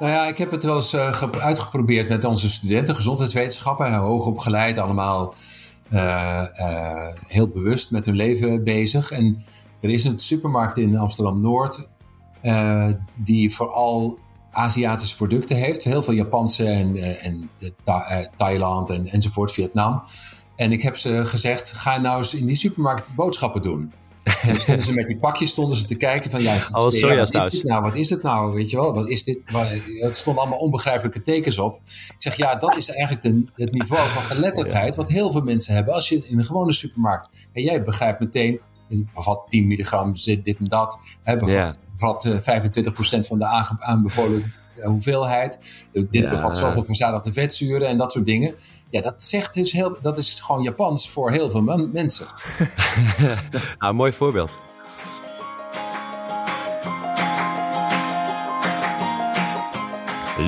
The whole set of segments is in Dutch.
Nou ja, ik heb het wel eens uh, uitgeprobeerd met onze studenten, gezondheidswetenschappen, hoog opgeleid, allemaal uh, uh, heel bewust met hun leven bezig. En er is een supermarkt in Amsterdam-Noord die vooral Aziatische producten heeft. Heel veel Japanse en, en Thailand en, enzovoort, Vietnam. En ik heb ze gezegd, ga nou eens in die supermarkt boodschappen doen. En stonden ze met die pakjes stonden ze te kijken van ja, wat is dit nou? Wat is het nou? Weet je wel? Wat is dit? Het stonden allemaal onbegrijpelijke tekens op. Ik zeg ja, dat is eigenlijk de, het niveau van geletterdheid wat heel veel mensen hebben als je in een gewone supermarkt en jij begrijpt meteen bevat 10 milligram dit en dat, hè, bevat, bevat 25% eh, van de aanbevolen hoeveelheid. Dit bevat zoveel verzadigde vetzuren en dat soort dingen. Ja, dat zegt dus heel, dat is gewoon Japans voor heel veel mensen. nou, mooi voorbeeld.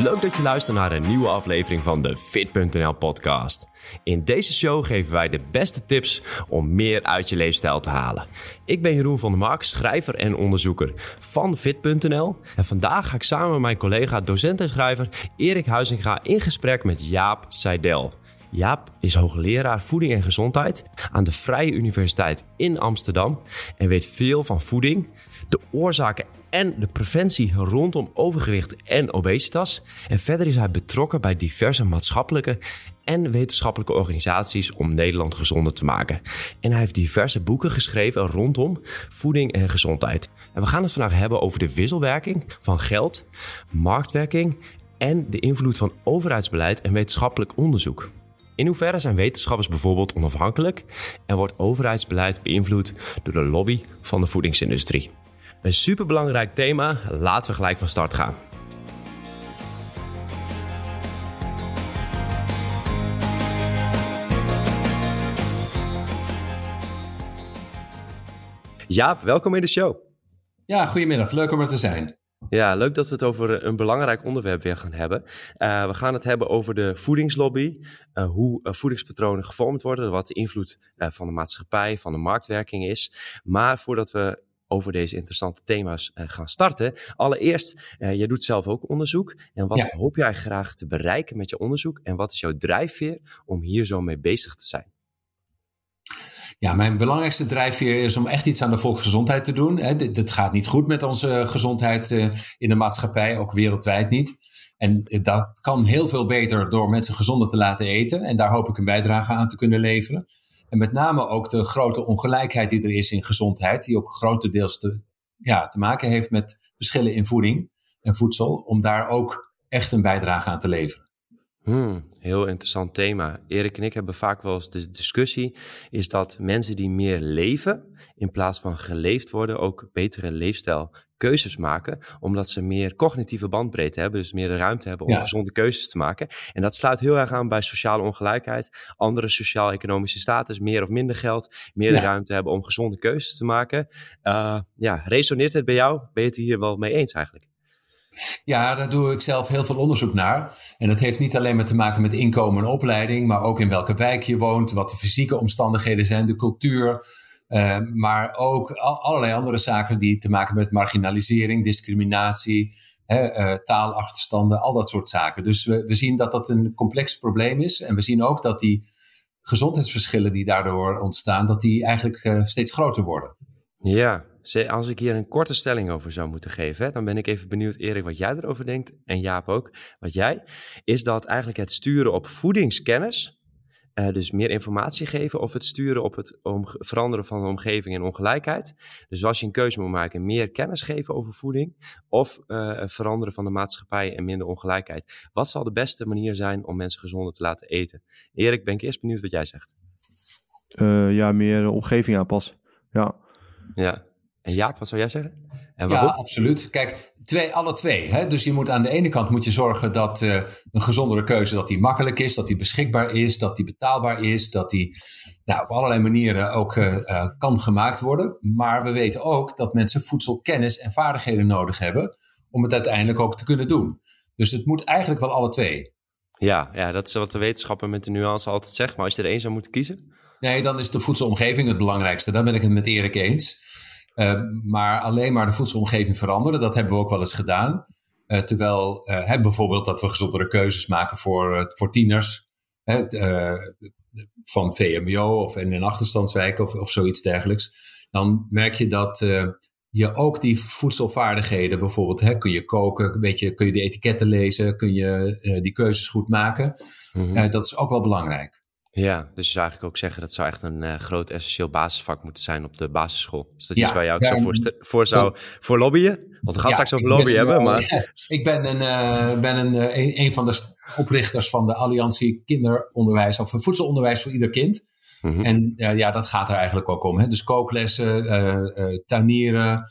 Leuk dat je luistert naar een nieuwe aflevering van de Fit.nl podcast. In deze show geven wij de beste tips om meer uit je leefstijl te halen. Ik ben Jeroen van der Mark, schrijver en onderzoeker van Fit.nl. En vandaag ga ik samen met mijn collega docent en schrijver Erik Huizinga in gesprek met Jaap Seidel. Jaap is hoogleraar voeding en gezondheid aan de Vrije Universiteit in Amsterdam en weet veel van voeding, de oorzaken en de preventie rondom overgewicht en obesitas. En verder is hij betrokken bij diverse maatschappelijke en wetenschappelijke organisaties om Nederland gezonder te maken. En hij heeft diverse boeken geschreven rondom voeding en gezondheid. En we gaan het vandaag hebben over de wisselwerking van geld, marktwerking en de invloed van overheidsbeleid en wetenschappelijk onderzoek. In hoeverre zijn wetenschappers bijvoorbeeld onafhankelijk en wordt overheidsbeleid beïnvloed door de lobby van de voedingsindustrie? Een superbelangrijk thema, laten we gelijk van start gaan. Jaap, welkom in de show. Ja, goedemiddag. Leuk om er te zijn. Ja, leuk dat we het over een belangrijk onderwerp weer gaan hebben. Uh, we gaan het hebben over de voedingslobby, uh, hoe uh, voedingspatronen gevormd worden, wat de invloed van de maatschappij, van de marktwerking is. Maar voordat we over deze interessante thema's gaan starten. Allereerst, jij doet zelf ook onderzoek. En wat hoop jij graag te bereiken met je onderzoek? En wat is jouw drijfveer om hier zo mee bezig te zijn? Ja, mijn belangrijkste drijfveer is om echt iets aan de volksgezondheid te doen. Het gaat niet goed met onze gezondheid eh, in de maatschappij, ook wereldwijd niet. En dat kan heel veel beter door mensen gezonder te laten eten. En daar hoop ik een bijdrage aan te kunnen leveren. En met name ook de grote ongelijkheid die er is in gezondheid, die ook grotendeels te, ja, te maken heeft met verschillen in voeding en voedsel, om daar ook echt een bijdrage aan te leveren. Hmm, heel interessant thema. Erik en ik hebben vaak wel eens de discussie, is dat mensen die meer leven, in plaats van geleefd worden, ook betere leefstijlkeuzes maken, omdat ze meer cognitieve bandbreedte hebben, dus meer de ruimte hebben om gezonde keuzes te maken. En dat sluit heel erg aan bij sociale ongelijkheid, andere sociaal-economische status, meer of minder geld, meer de ruimte hebben om gezonde keuzes te maken. Uh, ja, resoneert het bij jou? Ben je het hier wel mee eens eigenlijk? Ja, daar doe ik zelf heel veel onderzoek naar. En dat heeft niet alleen maar te maken met inkomen en opleiding, maar ook in welke wijk je woont, wat de fysieke omstandigheden zijn, de cultuur. Uh, maar ook allerlei andere zaken die te maken met marginalisering, discriminatie, hè, uh, taalachterstanden, al dat soort zaken. Dus we, we zien dat dat een complex probleem is. En we zien ook dat die gezondheidsverschillen die daardoor ontstaan, dat die eigenlijk uh, steeds groter worden. Ja, als ik hier een korte stelling over zou moeten geven, dan ben ik even benieuwd, Erik, wat jij erover denkt. En Jaap ook, wat jij. Is dat eigenlijk het sturen op voedingskennis, uh, dus meer informatie geven, of het sturen op het veranderen van de omgeving en ongelijkheid. Dus als je een keuze moet maken, meer kennis geven over voeding, of uh, veranderen van de maatschappij en minder ongelijkheid. Wat zal de beste manier zijn om mensen gezonder te laten eten? Erik, ben ik eerst benieuwd wat jij zegt. Uh, ja, meer omgeving aanpassen. Ja. Ja, en Jaap, wat zou jij zeggen? En ja, absoluut. Kijk, twee, alle twee. Hè? Dus je moet aan de ene kant moet je zorgen dat uh, een gezondere keuze dat die makkelijk is, dat die beschikbaar is, dat die betaalbaar is, dat die nou, op allerlei manieren ook uh, uh, kan gemaakt worden. Maar we weten ook dat mensen voedselkennis en vaardigheden nodig hebben om het uiteindelijk ook te kunnen doen. Dus het moet eigenlijk wel alle twee. Ja, ja dat is wat de wetenschapper met de nuance altijd zegt. Maar als je er één zou moeten kiezen? Nee, dan is de voedselomgeving het belangrijkste. Daar ben ik het met Erik eens. Uh, maar alleen maar de voedselomgeving veranderen, dat hebben we ook wel eens gedaan. terwijl bijvoorbeeld dat we gezondere keuzes maken voor, voor tieners. van VMBO of in een achterstandswijk of, of zoiets dergelijks. Dan merk je dat je ook die voedselvaardigheden, bijvoorbeeld, hè, kun je koken, weet je, kun je de etiketten lezen, kun je uh, die keuzes goed maken. Mm uh, dat is ook wel belangrijk. Ja, dus je zou eigenlijk ook zeggen dat zou echt een uh, groot essentieel basisvak moeten zijn op de basisschool. Is dat ja, iets waar je ook ja, zo voor, voor zou voor lobbyen? Want we gaan straks over lobby hebben. Maar... ik ben, een, ben een, een, een, van de oprichters van de Alliantie Kinderonderwijs of Voedselonderwijs voor ieder kind. Mhm. En ja, dat gaat er eigenlijk ook om. Hè? Dus kooklessen, tuinieren,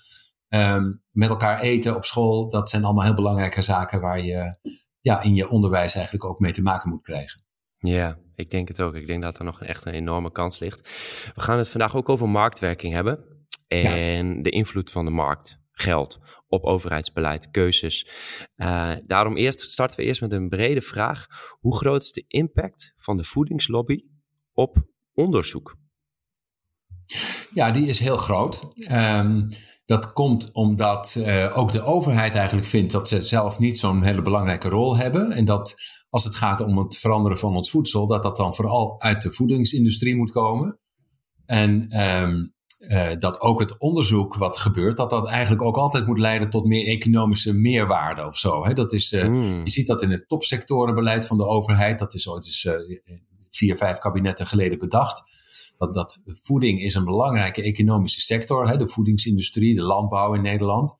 um, met elkaar eten op school. Dat zijn allemaal heel belangrijke zaken waar je ja, in je onderwijs eigenlijk ook mee te maken moet krijgen. Ja, ik denk het ook. Ik denk dat er nog echt een enorme kans ligt. We gaan het vandaag ook over marktwerking hebben. En de invloed van de markt, geld op overheidsbeleid, keuzes. Uh, daarom eerst starten we eerst met een brede vraag. Hoe groot is de impact van de voedingslobby op onderzoek? Ja, die is heel groot. Um, dat komt omdat uh, ook de overheid eigenlijk vindt dat ze zelf niet zo'n hele belangrijke rol hebben. En dat als het gaat om het veranderen van ons voedsel, dat dat dan vooral uit de voedingsindustrie moet komen. En um, uh, dat ook het onderzoek wat gebeurt, dat dat eigenlijk ook altijd moet leiden tot meer economische meerwaarde of zo. Hè? Dat is, uh, mm. Je ziet dat in het topsectorenbeleid van de overheid. Dat is ooit eens vier, vijf kabinetten geleden bedacht. Dat, dat voeding is een belangrijke economische sector, hè, de voedingsindustrie, de landbouw in Nederland.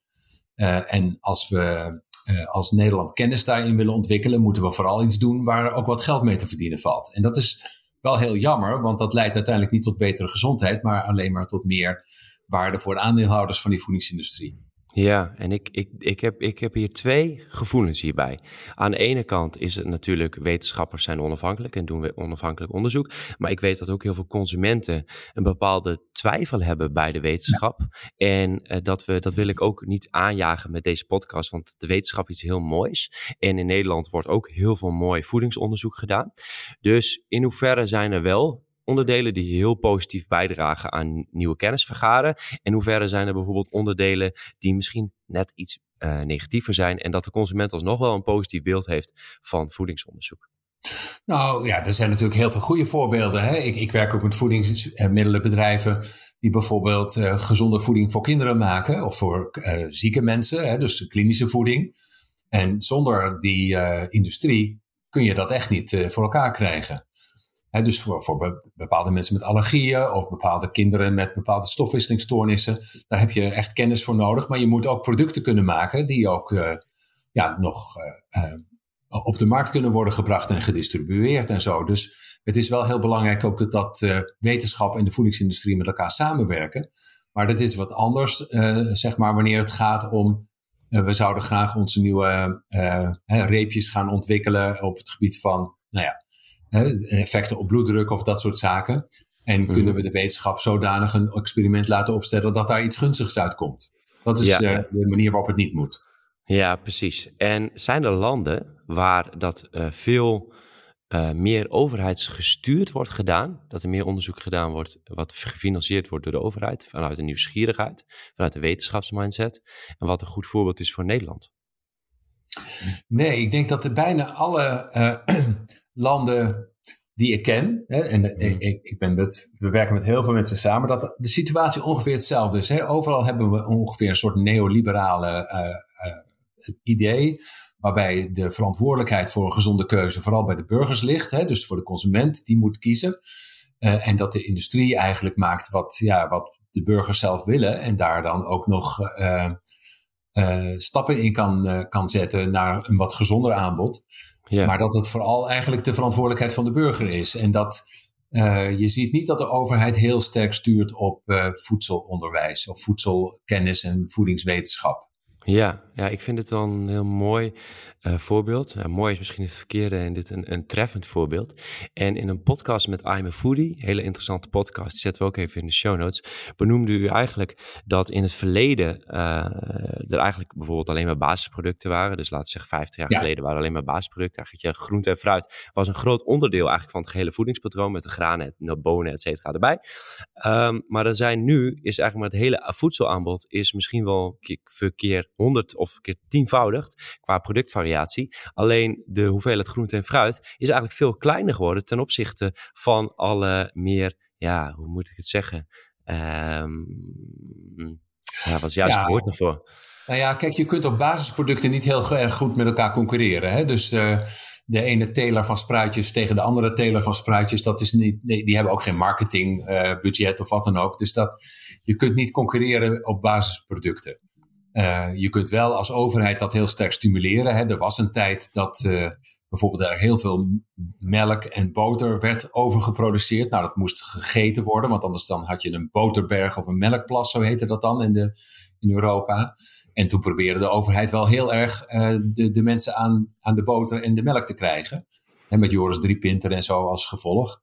En als we uh, als Nederland kennis daarin willen ontwikkelen, moeten we vooral iets doen waar ook wat geld mee te verdienen valt. En dat is wel heel jammer, want dat leidt uiteindelijk niet tot betere gezondheid, maar alleen maar tot meer waarde voor de aandeelhouders van die voedingsindustrie. Ja, en ik, ik, ik, heb, ik heb hier twee gevoelens hierbij. Aan de ene kant is het natuurlijk, wetenschappers zijn onafhankelijk en doen we onafhankelijk onderzoek. Maar ik weet dat ook heel veel consumenten een bepaalde twijfel hebben bij de wetenschap. En uh, dat, we, dat wil ik ook niet aanjagen met deze podcast, want de wetenschap is heel moois. En in Nederland wordt ook heel veel mooi voedingsonderzoek gedaan. Dus in hoeverre zijn er wel onderdelen die heel positief bijdragen aan nieuwe kennis vergaren? En hoeverre zijn er bijvoorbeeld onderdelen die misschien net iets uh, negatiever zijn en dat de consument alsnog wel een positief beeld heeft van voedingsonderzoek? Nou ja, er zijn natuurlijk heel veel goede voorbeelden. Hè? Ik, ik werk ook met voedingsmiddelenbedrijven die bijvoorbeeld uh, gezonde voeding voor kinderen maken of voor uh, zieke mensen, hè? dus klinische voeding. En zonder die industrie kun je dat echt niet voor elkaar krijgen dus voor, voor bepaalde mensen met allergieën of bepaalde kinderen met bepaalde stofwisselingsstoornissen, daar heb je echt kennis voor nodig. Maar je moet ook producten kunnen maken die ook uh, ja, nog uh, uh, op de markt kunnen worden gebracht en gedistribueerd en zo. Dus het is wel heel belangrijk ook dat wetenschap en de voedingsindustrie met elkaar samenwerken. Maar dat is wat anders, zeg maar, wanneer het gaat om. we zouden graag onze nieuwe reepjes gaan ontwikkelen op het gebied van, nou ja, effecten op bloeddruk of dat soort zaken. En mhm. kunnen we de wetenschap zodanig een experiment laten opstellen dat daar iets gunstigs uitkomt. Dat is uh, de manier waarop het niet moet. Ja, precies. En zijn er landen waar dat uh, veel uh, meer overheidsgestuurd wordt gedaan? Dat er meer onderzoek gedaan wordt wat gefinancierd wordt door de overheid vanuit een nieuwsgierigheid, vanuit de wetenschapsmindset. En wat een goed voorbeeld is voor Nederland? Nee, ik denk dat er bijna alle landen die ik ken, hè, en mm. ik, ik, ben met, we werken met heel veel mensen samen, dat de situatie ongeveer hetzelfde is. Hè. Overal hebben we ongeveer een soort neoliberale uh, uh, idee, waarbij de verantwoordelijkheid voor een gezonde keuze vooral bij de burgers ligt. Hè, dus voor de consument, die moet kiezen. Uh, en dat de industrie eigenlijk maakt wat, ja, wat de burgers zelf willen en daar dan ook nog stappen in kan, kan zetten naar een wat gezonder aanbod. Ja. Maar dat het vooral eigenlijk de verantwoordelijkheid van de burger is. En dat uh, je ziet niet dat de overheid heel sterk stuurt op uh, voedselonderwijs of voedselkennis en voedingswetenschap. Ja, ja, ik vind het een heel mooi uh, voorbeeld. Ja, mooi is misschien het verkeerde en dit een, een treffend voorbeeld. En in een podcast met I'm a Foodie, hele interessante podcast, die zetten we ook even in de show notes, benoemde u eigenlijk dat in het verleden uh, er eigenlijk bijvoorbeeld alleen maar basisproducten waren. Dus laten we zeggen 50 jaar geleden waren alleen maar basisproducten. Eigenlijk je groente en fruit was een groot onderdeel eigenlijk van het gehele voedingspatroon met de granen, de bonen, et cetera erbij. Um, maar er zijn nu, is eigenlijk maar het hele voedselaanbod is misschien wel verkeerd honderd of keer tienvoudigd qua productvariatie. Alleen de hoeveelheid groente en fruit is eigenlijk veel kleiner geworden ten opzichte van alle meer, ja, hoe moet ik het zeggen? Um, ja, wat is juist het woord daarvoor? Nou ja, kijk, je kunt op basisproducten niet heel erg goed met elkaar concurreren. Hè? Dus uh, de ene teler van spruitjes tegen de andere teler van spruitjes, dat is niet, nee, die hebben ook geen marketingbudget uh, of wat dan ook. Dus dat, je kunt niet concurreren op basisproducten. Uh, je kunt wel als overheid dat heel sterk stimuleren. Hè. Er was een tijd dat uh, bijvoorbeeld er heel veel melk en boter werd overgeproduceerd. Nou, dat moest gegeten worden, want anders dan had je een boterberg of een melkplas, zo heette dat dan in, de, in Europa. En toen probeerde de overheid wel heel erg uh, de, de mensen aan, aan de boter en de melk te krijgen. En met Joris Driepinter en zo als gevolg.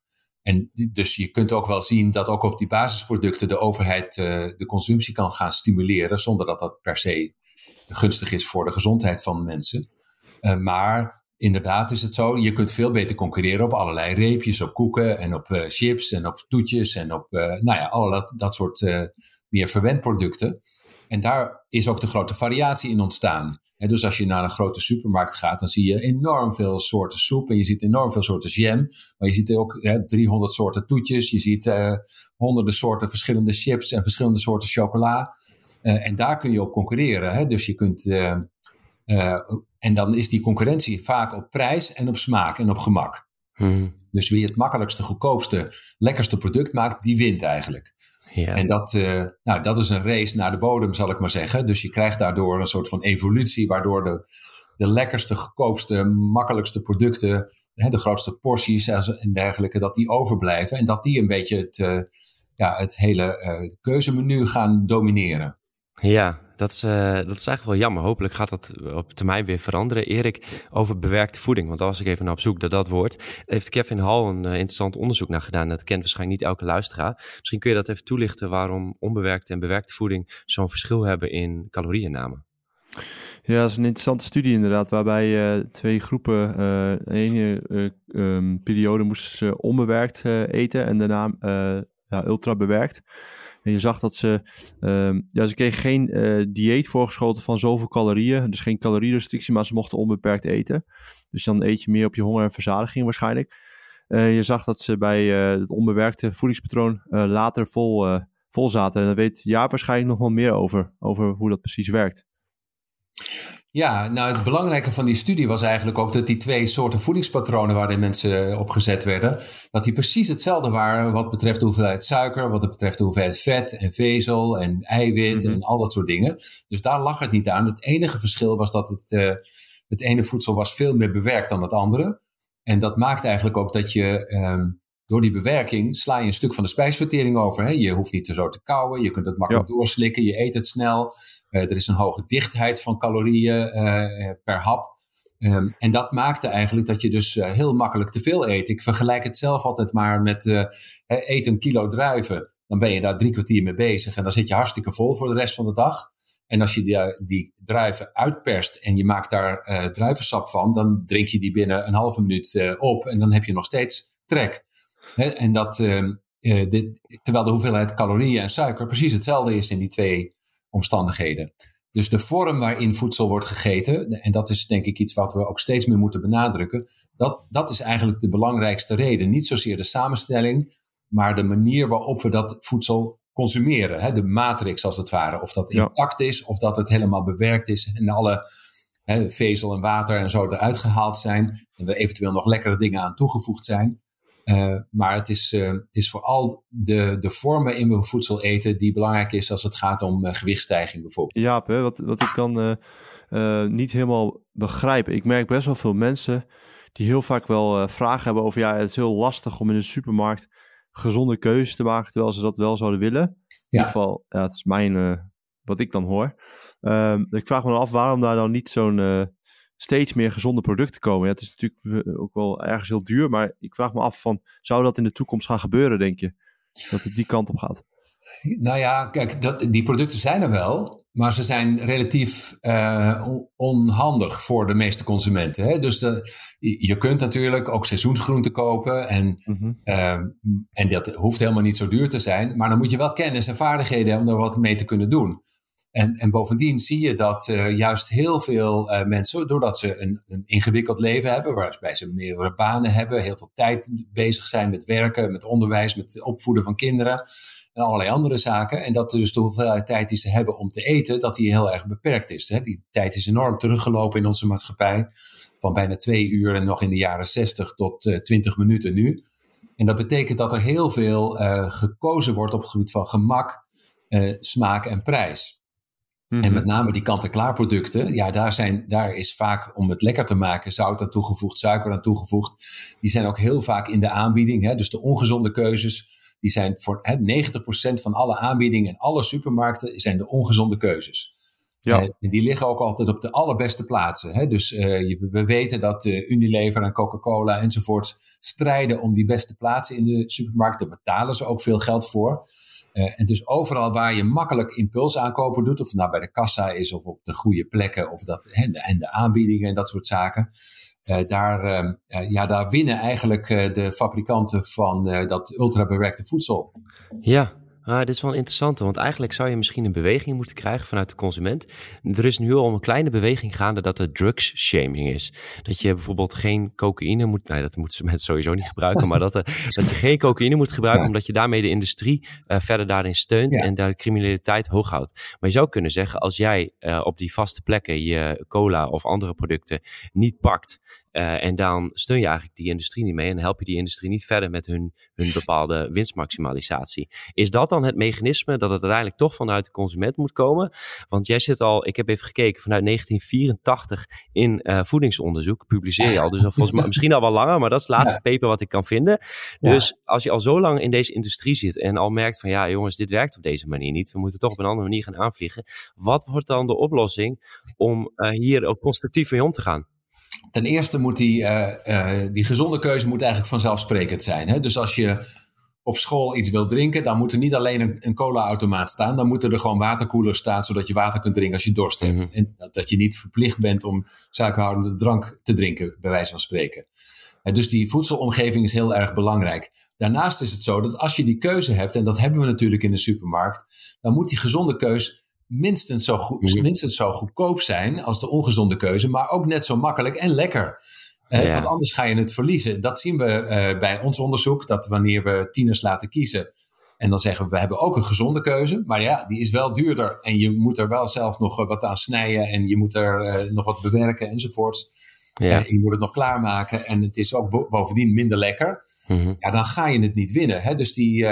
En dus je kunt ook wel zien dat ook op die basisproducten de overheid uh, de consumptie kan gaan stimuleren, zonder dat dat per se gunstig is voor de gezondheid van mensen. Uh, maar inderdaad is het zo, je kunt veel beter concurreren op allerlei reepjes, op koeken en op uh, chips en op toetjes en op, nou ja, alle dat, dat soort meer verwend producten. En daar is ook de grote variatie in ontstaan. Dus als je naar een grote supermarkt gaat, dan zie je enorm veel soorten soep en je ziet enorm veel soorten jam. Maar je ziet ook 300 soorten toetjes, je ziet uh, honderden soorten verschillende chips en verschillende soorten chocola. Uh, en daar kun je op concurreren. Hè? Dus je kunt. Uh, en dan is die concurrentie vaak op prijs en op smaak en op gemak. Hmm. Dus wie het makkelijkste, goedkoopste, lekkerste product maakt, die wint eigenlijk. Ja. En dat, uh, nou, dat is een race naar de bodem, zal ik maar zeggen. Dus je krijgt daardoor een soort van evolutie, waardoor de, de lekkerste, goedkoopste, makkelijkste producten, hè, de grootste porties en dergelijke, dat die overblijven. En dat die een beetje het, uh, ja, het hele uh, keuzemenu gaan domineren. Ja, dat is, uh, dat is eigenlijk wel jammer. Hopelijk gaat dat op termijn weer veranderen. Erik, over bewerkte voeding, want was ik even naar op zoek naar dat woord. Heeft Kevin Hall een uh, interessant onderzoek naar gedaan. Dat kent waarschijnlijk niet elke luisteraar. Misschien kun je dat even toelichten waarom onbewerkte en bewerkte voeding zo'n verschil hebben in calorieënname. Ja, dat is een interessante studie inderdaad, waarbij uh, twee groepen, uh, ene um, periode moesten ze onbewerkt eten en daarna ja, ultra bewerkt. En je zag dat ze, um, ja, ze kregen geen uh, dieet voorgeschoten van zoveel calorieën. Dus geen calorierestrictie, maar ze mochten onbeperkt eten. Dus dan eet je meer op je honger en verzadiging waarschijnlijk. Uh, je zag dat ze bij uh, het onbewerkte voedingspatroon later vol, vol zaten. En daar weet Jaap waarschijnlijk nog wel meer over, over hoe dat precies werkt. Ja, nou het belangrijke van die studie was eigenlijk ook dat die twee soorten voedingspatronen waarin mensen op gezet werden, dat die precies hetzelfde waren wat betreft de hoeveelheid suiker, wat betreft de hoeveelheid vet en vezel en eiwit mhm. en al dat soort dingen. Dus daar lag het niet aan. Het enige verschil was dat het, uh, het ene voedsel was veel meer bewerkt dan het andere. En dat maakt eigenlijk ook dat je um, door die bewerking sla je een stuk van de spijsvertering over. Hè? Je hoeft niet zo te kauwen, je kunt het makkelijk doorslikken, je eet het snel. Uh, er is een hoge dichtheid van calorieën uh, per hap. Um, en dat maakte eigenlijk dat je dus uh, heel makkelijk te veel eet. Ik vergelijk het zelf altijd maar met eet een kilo druiven. Dan ben je daar drie kwartier mee bezig en dan zit je hartstikke vol voor de rest van de dag. En als je die, die druiven uitperst en je maakt daar druivensap van, dan drink je die binnen een halve minuut op en dan heb je nog steeds trek. en dat, ehm, terwijl de hoeveelheid calorieën en suiker precies hetzelfde is in die twee omstandigheden. Dus de vorm waarin voedsel wordt gegeten, en dat is denk ik iets wat we ook steeds meer moeten benadrukken, dat, dat is eigenlijk de belangrijkste reden. Niet zozeer de samenstelling, maar de manier waarop we dat voedsel consumeren. Hè? De matrix als het ware. Of dat intact is, of dat het helemaal bewerkt is en alle hè, vezel en water en zo eruit gehaald zijn. En er eventueel nog lekkere dingen aan toegevoegd zijn. Uh, maar het is, uh, het is vooral de, de vorm waarin we voedsel eten die belangrijk is als het gaat om uh, gewichtstijging bijvoorbeeld. Ja, wat, wat ik dan niet helemaal begrijp. Ik merk best wel veel mensen die heel vaak wel vragen hebben over... ja, het is heel lastig om in een supermarkt gezonde keuzes te maken... terwijl ze dat wel zouden willen. In ieder geval, ja, het is mijn, wat ik dan hoor. Ehm, ik vraag me dan af waarom daar dan niet zo'n steeds meer gezonde producten komen. Ja, het is natuurlijk eh, ook wel ergens heel duur, maar ik vraag me af van, zou dat in de toekomst gaan gebeuren, denk je? Dat het die kant op gaat? Nou ja, kijk, dat, die producten zijn er wel, maar ze zijn relatief uh, onhandig voor de meeste consumenten. Hè? Dus de, je kunt natuurlijk ook seizoensgroenten kopen en, mm en dat hoeft helemaal niet zo duur te zijn, maar dan moet je wel kennis en vaardigheden hebben om er wat mee te kunnen doen. En, en bovendien zie je dat uh, juist heel veel uh, mensen, doordat ze een, een, ingewikkeld leven hebben, waarbij ze meerdere banen hebben, heel veel tijd bezig zijn met werken, met onderwijs, met opvoeden van kinderen en allerlei andere zaken. En dat dus de hoeveelheid tijd die ze hebben om te eten, dat die heel erg beperkt is. Hè? Die tijd is enorm teruggelopen in onze maatschappij. Van bijna twee uur en nog in de jaren 60 tot uh, 20 minuten nu. En dat betekent dat er heel veel gekozen wordt op het gebied van gemak, smaak en prijs. En met mhm. name die kant-en-klaar producten, ja, daar, zijn, daar is vaak om het lekker te maken zout aan toegevoegd, suiker aan toegevoegd. Die zijn ook heel vaak in de aanbieding. Hè? Dus de ongezonde keuzes, die zijn voor hè, 90% van alle aanbiedingen in alle supermarkten zijn de ongezonde keuzes. Ja. Uh, die liggen ook altijd op de allerbeste plaatsen. Hè? Dus uh, we weten dat uh, Unilever en Coca-Cola enzovoort strijden om die beste plaatsen in de supermarkt. Daar betalen ze ook veel geld voor. Uh, en dus overal waar je makkelijk impulsaankopen doet, of het nou bij de kassa is of op de goede plekken, of dat, en, de, en de aanbiedingen en dat soort zaken, daar, uh, ja, daar winnen eigenlijk de fabrikanten van dat ultrabewerkte voedsel. Ja, Ah, dit is wel interessant, want eigenlijk zou je misschien een beweging moeten krijgen vanuit de consument. Er is nu al een kleine beweging gaande dat er drugs shaming is. Dat je bijvoorbeeld geen cocaïne moet, nee dat moeten ze mensen sowieso niet gebruiken, maar dat, er, dat je geen cocaïne moet gebruiken omdat je daarmee de industrie uh, verder daarin steunt en daar de criminaliteit hoog houdt. Maar je zou kunnen zeggen, als jij uh, op die vaste plekken je cola of andere producten niet pakt uh, en dan steun je eigenlijk die industrie niet mee en help je die industrie niet verder met hun, hun bepaalde winstmaximalisatie. Is dat dan het mechanisme dat het uiteindelijk toch vanuit de consument moet komen? Want jij zit al, ik heb even gekeken, vanuit 1984 in uh, voedingsonderzoek publiceer je al. Dus volgens mij misschien al wel langer, maar dat is het laatste paper wat ik kan vinden. Dus ja. als je al zo lang in deze industrie zit en al merkt van ja jongens, dit werkt op deze manier niet. We moeten toch op een andere manier gaan aanvliegen. Wat wordt dan de oplossing om uh, hier ook constructief mee om te gaan? Ten eerste moet die, uh, die gezonde keuze moet eigenlijk vanzelfsprekend zijn. Hè? Dus als je op school iets wilt drinken, dan moet er niet alleen een, een cola-automaat staan. Dan moeten er gewoon waterkoelers staan, zodat je water kunt drinken als je dorst hebt. Mhm. En dat, dat, je niet verplicht bent om suikerhoudende drank te drinken, bij wijze van spreken. En dus die voedselomgeving is heel erg belangrijk. Daarnaast is het zo dat als je die keuze hebt, en dat hebben we natuurlijk in de supermarkt, dan moet die gezonde keuze minstens zo, goed, mhm. minstens zo goedkoop zijn als de ongezonde keuze, maar ook net zo makkelijk en lekker. Eh, Want anders ga je het verliezen. Dat zien we uh, bij ons onderzoek, dat wanneer we tieners laten kiezen. En dan zeggen we, we hebben ook een gezonde keuze. Maar ja, die is wel duurder. En je moet er wel zelf nog wat aan snijden. En je moet er uh, nog wat bewerken enzovoorts. Ja. je moet het nog klaarmaken. En het is ook bovendien minder lekker. Mm Ja, dan ga je het niet winnen. Hè? Dus die,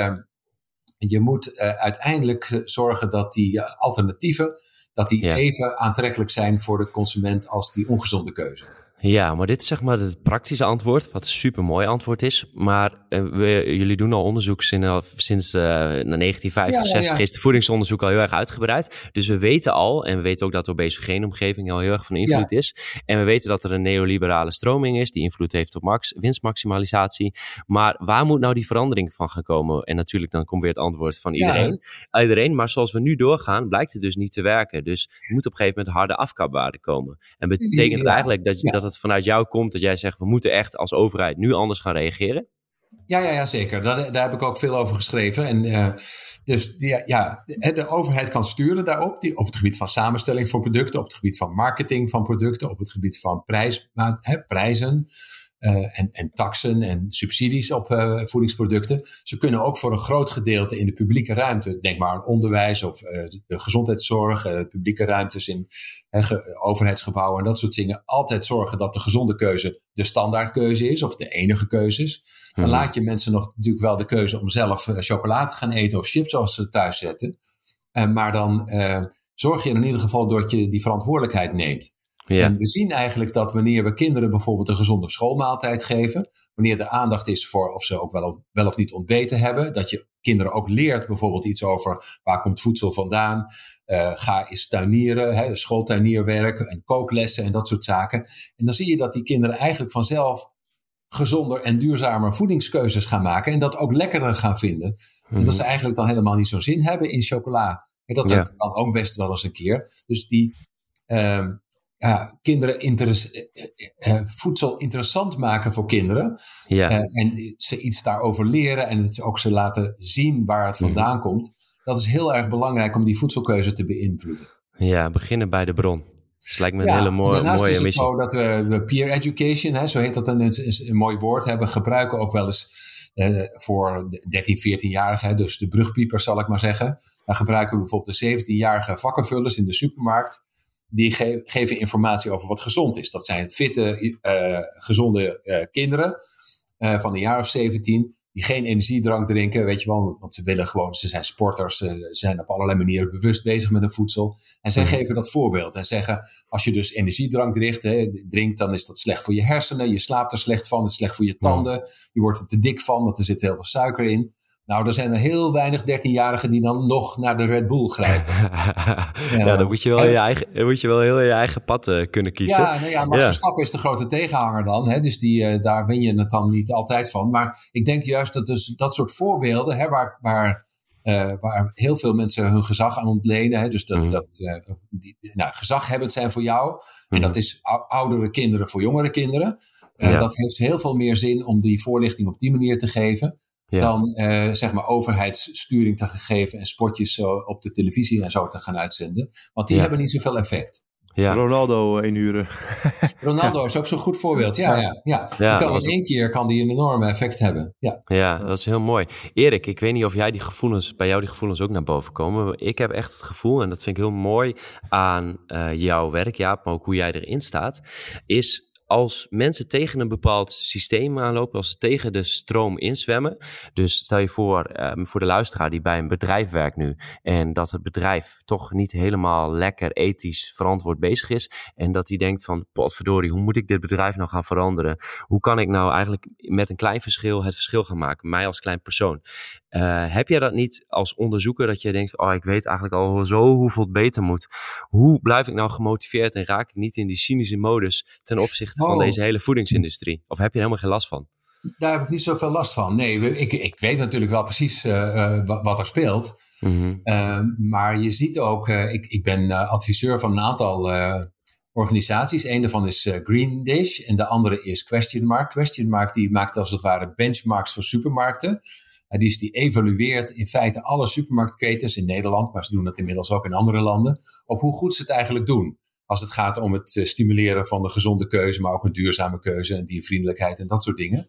je moet uh, uiteindelijk eh, zorgen dat die uh, alternatieven dat die even aantrekkelijk zijn voor de consument als die ongezonde keuze. Ja, maar dit is zeg maar het praktische antwoord, wat een super mooi antwoord is. Maar uh, we, jullie doen al onderzoek sinds, sinds uh, 1965 ja, ja, is de voedingsonderzoek al heel erg uitgebreid. Dus we weten al, en we weten ook dat de obese omgeving al heel erg van invloed is. En we weten dat er een neoliberale stroming is die invloed heeft op max, winstmaximalisatie. Maar waar moet nou die verandering van gaan komen? En natuurlijk dan komt weer het antwoord van iedereen. iedereen, maar zoals we nu doorgaan, blijkt het dus niet te werken. Dus er moet op een gegeven moment harde afkapwaarden komen. En betekent eigenlijk dat, dat het vanuit jou komt dat jij zegt, we moeten echt als overheid nu anders gaan reageren? Ja, ja, ja zeker. Daar, daar heb ik ook veel over geschreven. En, uh, dus ja, de overheid kan sturen daarop, die, op het gebied van samenstelling van producten, op het gebied van marketing van producten, op het gebied van prijs, hè, prijzen. Uh, en, en taxen en subsidies op uh, voedingsproducten. Ze kunnen ook voor een groot gedeelte in de publieke ruimte, denk maar aan onderwijs of uh, de gezondheidszorg, publieke ruimtes in overheidsgebouwen en dat soort dingen, altijd zorgen dat de gezonde keuze de standaardkeuze is of de enige keuze is. Dan hmm. laat je mensen nog natuurlijk wel de keuze om zelf chocolade te gaan eten of chips als ze thuis zetten. maar dan zorg je in ieder geval dat je die verantwoordelijkheid neemt. Ja. En we zien eigenlijk dat wanneer we kinderen bijvoorbeeld een gezonde schoolmaaltijd geven, wanneer de aandacht is voor of ze ook wel of, wel of niet ontbeten hebben, dat je kinderen ook leert bijvoorbeeld iets over waar komt voedsel vandaan, uh, ga eens tuinieren, hè, schooltuinierwerk en kooklessen en dat soort zaken. En dan zie je dat die kinderen eigenlijk vanzelf gezonder en duurzamer voedingskeuzes gaan maken en dat ook lekkerder gaan vinden. En dat mhm. ze eigenlijk dan helemaal niet zo'n zin hebben in chocola. En dat, ja. kan ook best wel eens een keer. Dus die, uh, ja, kinderen interess uh, uh, voedsel interessant maken voor kinderen. Ja. en ze iets daarover leren en het ook ze laten zien waar het mhm. vandaan komt. dat is heel erg belangrijk om die voedselkeuze te beïnvloeden. Ja, beginnen bij de bron. Dus lijkt me een hele mooie, daarnaast mooie is het missie. zo dat we peer education, hè, zo heet dat een, een, mooi woord, hebben gebruiken ook wel eens uh, voor 13, 14-jarigen, dus de brugpiepers zal ik maar zeggen. Dan gebruiken we bijvoorbeeld de 17-jarige vakkenvullers in de supermarkt. Die ge geven informatie over wat gezond is. Dat zijn fitte, uh, gezonde uh, kinderen van een jaar of 17 die geen energiedrank drinken, weet je wel, want ze willen gewoon, ze zijn sporters, ze zijn op allerlei manieren bewust bezig met hun voedsel. En zij Mhm. geven dat voorbeeld en zeggen, als je dus energiedrank drinkt, hè, drinkt, dan is dat slecht voor je hersenen, je slaapt er slecht van, het is slecht voor je tanden, je wordt er te dik van, want er zit heel veel suiker in. Nou, er zijn er heel weinig 13-jarigen die dan nog naar de Red Bull grijpen. ja, dan moet je wel, je eigen, moet je wel heel je eigen pad uh, kunnen kiezen. Ja, nou ja Max Ja. Verstappen is de grote tegenhanger dan. Hè, dus die, uh, daar win je het dan niet altijd van. Maar ik denk juist dat dus dat soort voorbeelden, hè, waar, waar, uh, waar heel veel mensen hun gezag aan ontlenen. Hè, dus dat, Mhm. dat die, nou, gezaghebbend zijn voor jou. En Mhm. dat is ou- oudere kinderen voor jongere kinderen. Ja. Dat heeft heel veel meer zin om die voorlichting op die manier te geven. Ja. Dan uh, zeg maar overheidssturing te geven en spotjes uh, op de televisie en zo te gaan uitzenden. Want die Ja. hebben niet zoveel effect. Ja. Ronaldo inhuren. Ronaldo is ook zo'n goed voorbeeld. Ja, ja, ja. Ja, kan in één keer kan die een enorm effect hebben. Ja. Ja, dat is heel mooi. Erik, ik weet niet of jij die gevoelens, bij jou die gevoelens ook naar boven komen. Ik heb echt het gevoel, en dat vind ik heel mooi aan eh, jouw werk, Jaap, maar ook hoe jij erin staat, is als mensen tegen een bepaald systeem aanlopen, als ze tegen de stroom inzwemmen. Dus stel je voor, ehm, voor de luisteraar die bij een bedrijf werkt nu en dat het bedrijf toch niet helemaal lekker ethisch verantwoord bezig is en dat hij denkt van, potverdorie, hoe moet ik dit bedrijf nou gaan veranderen? Hoe kan ik nou eigenlijk met een klein verschil het verschil gaan maken, mij als klein persoon? Uh, heb jij dat niet als onderzoeker dat je denkt, oh ik weet eigenlijk al zo hoeveel het beter moet. Hoe blijf ik nou gemotiveerd en raak ik niet in die cynische modus ten opzichte van Oh. deze hele voedingsindustrie? Of heb je er helemaal geen last van? Daar heb ik niet zoveel last van. Nee, ik, ik weet natuurlijk wel precies eh, eh, wat, er speelt. Mhm. Eh, maar je ziet ook, eh, ik, ik ben eh, adviseur van een aantal eh, organisaties. Eén daarvan is eh, Green Dish en de andere is Question Mark. Question Mark die maakt als het ware benchmarks voor supermarkten. En die, die evalueert in feite alle supermarktketens in Nederland, maar ze doen dat inmiddels ook in andere landen, op hoe goed ze het eigenlijk doen. Als het gaat om het eh, stimuleren van de gezonde keuze, maar ook een duurzame keuze en diervriendelijkheid en dat soort dingen.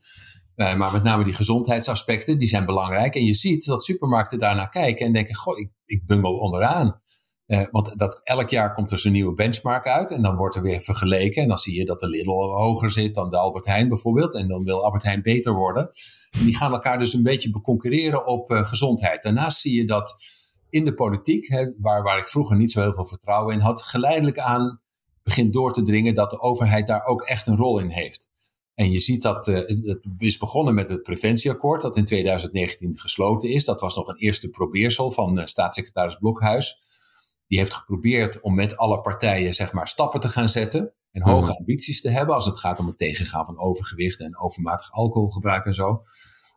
Uh, maar met name die gezondheidsaspecten, die zijn belangrijk. En je ziet dat supermarkten daarnaar kijken en denken, goh, ik, ik bungel onderaan. Uh, want dat, elk jaar komt er zo'n nieuwe benchmark uit en dan wordt er weer vergeleken. En dan zie je dat de Lidl hoger zit dan de Albert Heijn bijvoorbeeld. En dan wil Albert Heijn beter worden. En die gaan elkaar dus een beetje beconcurreren op uh, gezondheid. Daarnaast zie je dat in de politiek, hè, waar, waar ik vroeger niet zo heel veel vertrouwen in had, geleidelijk aan begint door te dringen dat de overheid daar ook echt een rol in heeft. En je ziet dat uh, het is begonnen met het preventieakkoord dat in 2019 gesloten is. Dat was nog een eerste probeersel van staatssecretaris Blokhuis. Die heeft geprobeerd om met alle partijen zeg maar, stappen te gaan zetten. En hoge mm. ambities te hebben als het gaat om het tegengaan van overgewicht en overmatig alcoholgebruik en zo.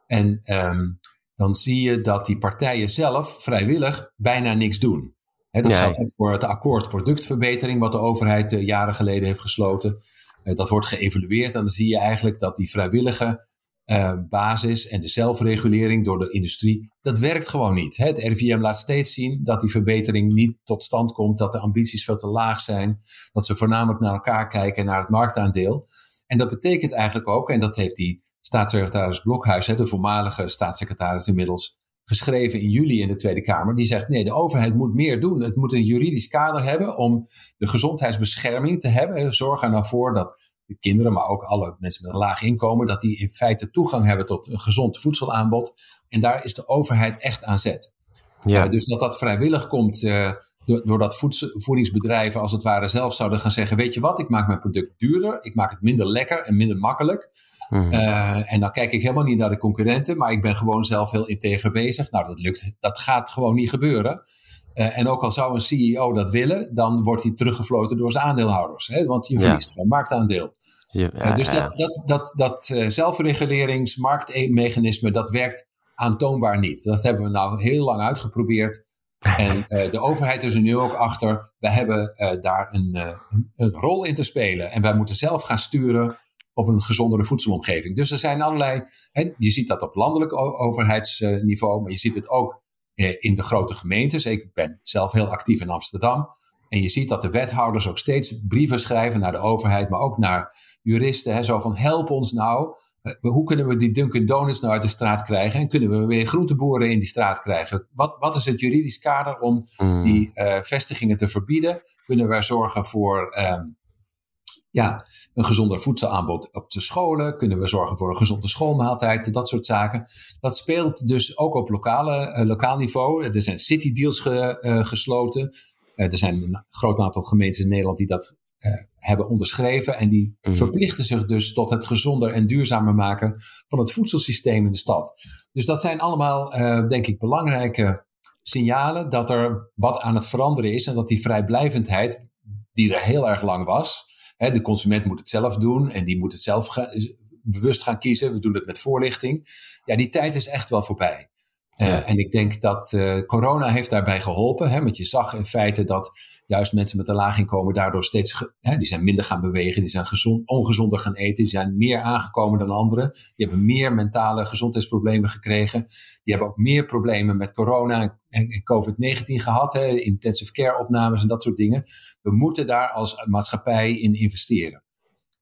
En um, dan zie je dat die partijen zelf vrijwillig bijna niks doen. He, dat geldt ook voor het akkoord productverbetering, wat de overheid uh, jaren geleden heeft gesloten. Uh, dat wordt geëvalueerd en dan zie je eigenlijk dat die vrijwillige uh, basis en de zelfregulering door de industrie, dat werkt gewoon niet. Het RIVM laat steeds zien dat die verbetering niet tot stand komt, dat de ambities veel te laag zijn, dat ze voornamelijk naar elkaar kijken, naar het marktaandeel. En dat betekent eigenlijk ook, en dat heeft die staatssecretaris Blokhuis, de voormalige staatssecretaris inmiddels, geschreven in juli in de Tweede Kamer. Die zegt, nee, de overheid moet meer doen. Het moet een juridisch kader hebben om de gezondheidsbescherming te hebben. Zorg er nou voor dat de kinderen, maar ook alle mensen met een laag inkomen, dat die in feite toegang hebben tot een gezond voedselaanbod. En daar is de overheid echt aan zet. Ja. Uh, dus dat dat vrijwillig komt uh, doordat voedingsbedrijven als het ware zelf zouden gaan zeggen, weet je wat, ik maak mijn product duurder, ik maak het minder lekker en minder makkelijk. Mm-hmm. Uh, en dan kijk ik helemaal niet naar de concurrenten, maar ik ben gewoon zelf heel integer bezig. Nou, dat lukt, dat gaat gewoon niet gebeuren. Uh, en ook al zou een CEO dat willen, dan wordt hij teruggefloten door zijn aandeelhouders. Hè? Want je verliest ja. gewoon marktaandeel. Ja, uh, dus dat, dat, dat, dat uh, zelfreguleringsmarktmechanisme, dat werkt aantoonbaar niet. Dat hebben we nou heel lang uitgeprobeerd. En de overheid is er nu ook achter. We hebben daar een, een rol in te spelen. En wij moeten zelf gaan sturen op een gezondere voedselomgeving. Dus er zijn allerlei, je ziet dat op landelijk overheidsniveau, maar je ziet het ook in de grote gemeentes. Ik ben zelf heel actief in Amsterdam. En je ziet dat de wethouders ook steeds brieven schrijven naar de overheid, maar ook naar juristen. Hè, zo van help ons nou. Hoe kunnen we die Dunkin' Donuts nou uit de straat krijgen? En kunnen we weer groenteboeren in die straat krijgen? Wat, wat is het juridisch kader om mm. die vestigingen te verbieden? Kunnen we zorgen voor um, ja, een gezonder voedselaanbod op de scholen? Kunnen we zorgen voor een gezonde schoolmaaltijd? Dat soort zaken. Dat speelt dus ook op lokale, uh, lokaal niveau. Er zijn city deals ge, uh, gesloten. Uh, er zijn een groot aantal gemeentes in Nederland die dat hebben onderschreven. En die mm. verplichten zich dus tot het gezonder en duurzamer maken van het voedselsysteem in de stad. Dus dat zijn allemaal, denk ik, belangrijke signalen dat er wat aan het veranderen is. En dat die vrijblijvendheid, die er heel erg lang was, de consument moet het zelf doen en die moet het zelf bewust gaan kiezen. We doen het met voorlichting. Ja, die tijd is echt wel voorbij. Uh, en ik denk dat uh, corona heeft daarbij geholpen. Hè, want je zag in feite dat juist mensen met een laag inkomen daardoor steeds, hè, die zijn minder gaan bewegen, die zijn gezond, ongezonder gaan eten, die zijn meer aangekomen dan anderen. Die hebben meer mentale gezondheidsproblemen gekregen. Die hebben ook meer problemen met corona en, en COVID-19 gehad, hè, intensive care opnames en dat soort dingen. We moeten daar als maatschappij in investeren.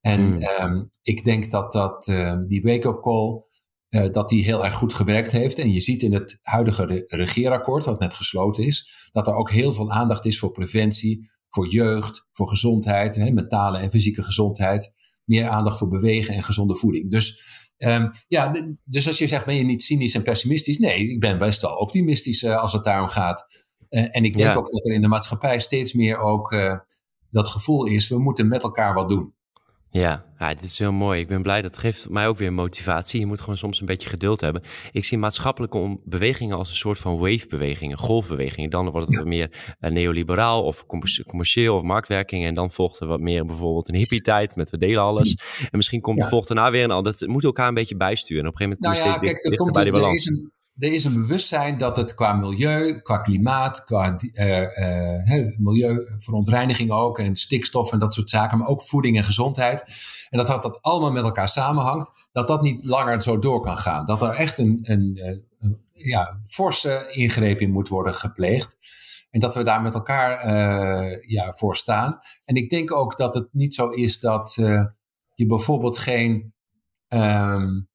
En mm. um, ik denk dat, dat uh, die wake-up call uh, dat die heel erg goed gewerkt heeft. En je ziet in het huidige re regeerakkoord, dat net gesloten is, dat er ook heel veel aandacht is voor preventie, voor jeugd, voor gezondheid, hè, mentale en fysieke gezondheid. Meer aandacht voor bewegen en gezonde voeding. Dus, um, ja, dus als je zegt, ben je niet cynisch en pessimistisch? Nee, ik ben best wel optimistisch uh, als het daarom gaat. Uh, en ik denk ja. ook dat er in de maatschappij steeds meer ook dat gevoel is, we moeten met elkaar wat doen. Ja, ja, dit is heel mooi. Ik ben blij. Dat geeft mij ook weer motivatie. Je moet gewoon soms een beetje geduld hebben. Ik zie maatschappelijke bewegingen als een soort van wave-bewegingen, golfbewegingen. Dan wordt het wat meer uh, neoliberaal of commercieel of marktwerking. En dan volgt er wat meer bijvoorbeeld een hippie-tijd met we delen alles. En misschien komt ja. de volgt daarna weer een ander. Dat moet elkaar een beetje bijsturen. En op een gegeven moment nou ja, steeds kijk, bij die balans er is een bewustzijn dat het qua milieu, qua klimaat, qua uh, uh, milieuverontreiniging ook en stikstof en dat soort zaken, maar ook voeding en gezondheid. En dat dat, allemaal met elkaar samenhangt, dat dat niet langer zo door kan gaan. Dat er echt een, een, een ja, forse ingreep in moet worden gepleegd. En dat we daar met elkaar ja, voor staan. En ik denk ook dat het niet zo is dat je bijvoorbeeld geen. Um,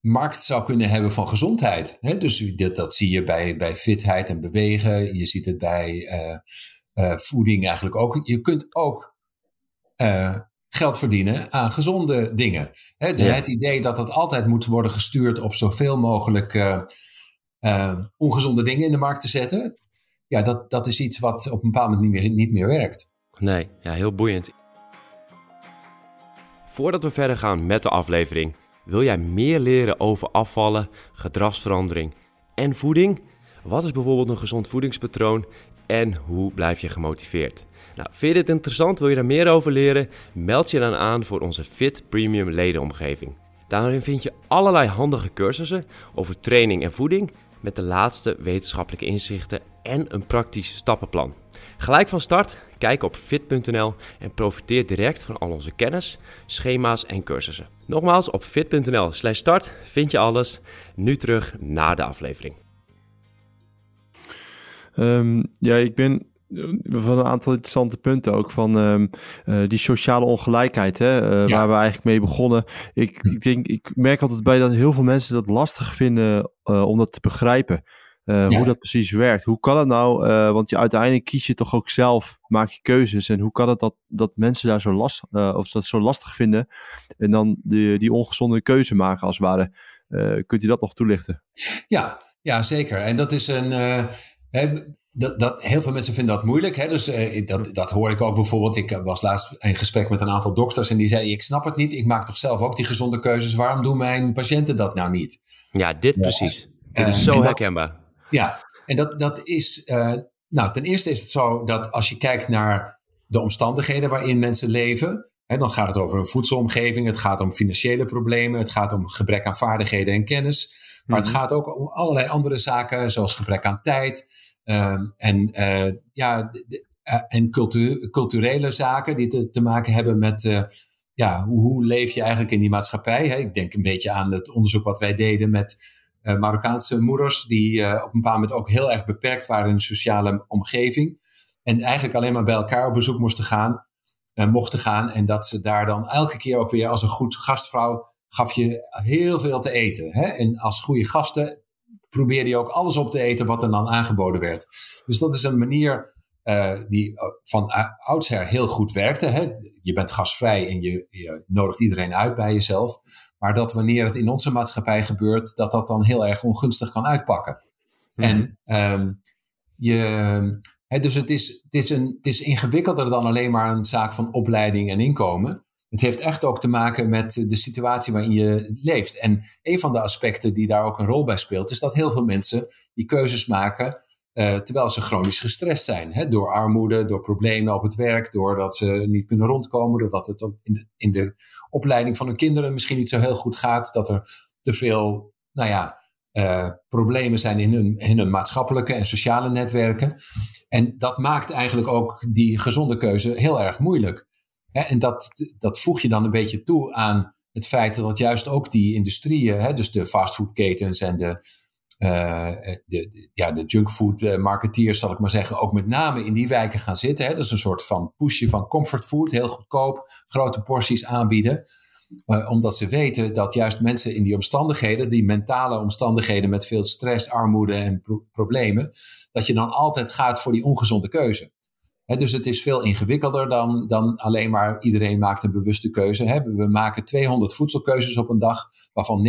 markt zou kunnen hebben van gezondheid. Dus dat, dat zie je bij, bij fitheid en bewegen. Je ziet het bij uh, uh, voeding eigenlijk ook. Je kunt ook uh, geld verdienen aan gezonde dingen. Hè? De, ja. Het idee dat dat altijd moet worden gestuurd op zoveel mogelijk ongezonde dingen in de markt te zetten. Ja, dat, dat is iets wat op een bepaald moment niet meer, niet meer werkt. Nee, ja, heel boeiend. Voordat we verder gaan met de aflevering wil jij meer leren over afvallen, gedragsverandering en voeding? Wat is bijvoorbeeld een gezond voedingspatroon en hoe blijf je gemotiveerd? Nou, vind je dit interessant? Wil je daar meer over leren? Meld je dan aan voor onze Fit Premium ledenomgeving. Daarin vind je allerlei handige cursussen over training en voeding met de laatste wetenschappelijke inzichten en een praktisch stappenplan. Gelijk van start, kijk op fit.nl en profiteer direct van al onze kennis, schema's en cursussen. Nogmaals, op fit.nl/slash start vind je alles. Nu terug naar de aflevering. Um, ja, ik ben van een aantal interessante punten ook van um, uh, die sociale ongelijkheid, hè, uh, ja. waar we eigenlijk mee begonnen. Ik, ik, denk, ik merk altijd bij dat heel veel mensen dat lastig vinden uh, om dat te begrijpen. Ja. Hoe dat precies werkt. Hoe kan het nou? Uh, want je uiteindelijk kies je toch ook zelf, maak je keuzes. En hoe kan het dat, dat mensen daar zo last, uh, of dat zo lastig vinden en dan die, die ongezonde keuze maken als het ware? kunt u dat nog toelichten? Ja, ja zeker. En dat is een. Hè, dat, dat, heel veel mensen vinden dat moeilijk. Hè? Dus dat, dat hoor ik ook bijvoorbeeld. Ik was laatst in gesprek met een aantal dokters en die zeiden: Ik snap het niet. Ik maak toch zelf ook die gezonde keuzes. Waarom doen mijn patiënten dat nou niet? Ja, dit ja. precies. Dit is zo herkenbaar. Ja, en dat, dat is. Uh, nou, ten eerste is het zo dat als je kijkt naar de omstandigheden waarin mensen leven. Hè, dan gaat het over een voedselomgeving, het gaat om financiële problemen, het gaat om gebrek aan vaardigheden en kennis. Maar mm -hmm. het gaat ook om allerlei andere zaken, zoals gebrek aan tijd. Uh, en uh, ja, de, uh, en cultu culturele zaken die te, te maken hebben met ja, hoe, hoe, leef je eigenlijk in die maatschappij. Hè? Ik denk een beetje aan het onderzoek wat wij deden met Marokkaanse moeders die op een bepaald moment ook heel erg beperkt waren in de sociale omgeving. En eigenlijk alleen maar bij elkaar op bezoek moesten gaan, mochten gaan. En dat ze daar dan elke keer ook weer als een goed gastvrouw gaf je heel veel te eten. Hè? En als goede gasten probeerde je ook alles op te eten wat er dan aangeboden werd. Dus dat is een manier uh, die uh, van oudsher heel goed werkte. Hè? Je bent gastvrij en je, je, nodigt iedereen uit bij jezelf. Maar dat wanneer het in onze maatschappij gebeurt, dat dat dan heel erg ongunstig kan uitpakken. Mhm. En um, je, dus het is, het, is een, het is ingewikkelder dan alleen maar een zaak van opleiding en inkomen. Het heeft echt ook te maken met de situatie waarin je leeft. En een van de aspecten die daar ook een rol bij speelt, is dat heel veel mensen die keuzes maken uh, terwijl ze chronisch gestrest zijn. Hè? Door armoede, door problemen op het werk, doordat ze niet kunnen rondkomen, doordat het in de, in de opleiding van hun kinderen misschien niet zo heel goed gaat, dat er te veel, nou ja, uh, problemen zijn in hun, in hun maatschappelijke en sociale netwerken. En dat maakt eigenlijk ook die gezonde keuze heel erg moeilijk. Hè? En dat, dat voeg je dan een beetje toe aan het feit dat juist ook die industrieën, hè, dus de fastfoodketens en de, uh, de, ja, de junkfood eh, marketeers, zal ik maar zeggen, ook met name in die wijken gaan zitten. Hè. Dat is een soort van pushje van comfortfood, heel goedkoop, grote porties aanbieden. Omdat ze weten dat juist mensen in die omstandigheden, die mentale omstandigheden met veel stress, armoede en pro problemen, dat je dan altijd gaat voor die ongezonde keuze dus het is veel ingewikkelder dan, dan alleen maar iedereen maakt een bewuste keuze. we maken 200 voedselkeuzes op een dag, waarvan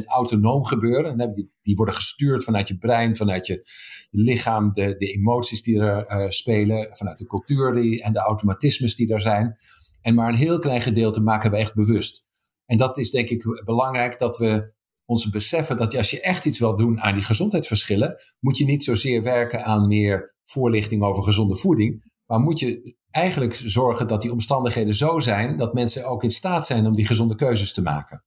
90% autonoom gebeuren. die, die, worden gestuurd vanuit je brein, vanuit je, lichaam, de, de emoties die er uh, spelen, vanuit de cultuur die, en de automatismes die er zijn. En maar een heel klein gedeelte maken we echt bewust. En dat is denk ik belangrijk dat we ons beseffen dat als je echt iets wil doen aan die gezondheidsverschillen, moet je niet zozeer werken aan meer voorlichting over gezonde voeding, maar moet je eigenlijk zorgen dat die omstandigheden zo zijn dat mensen ook in staat zijn om die gezonde keuzes te maken.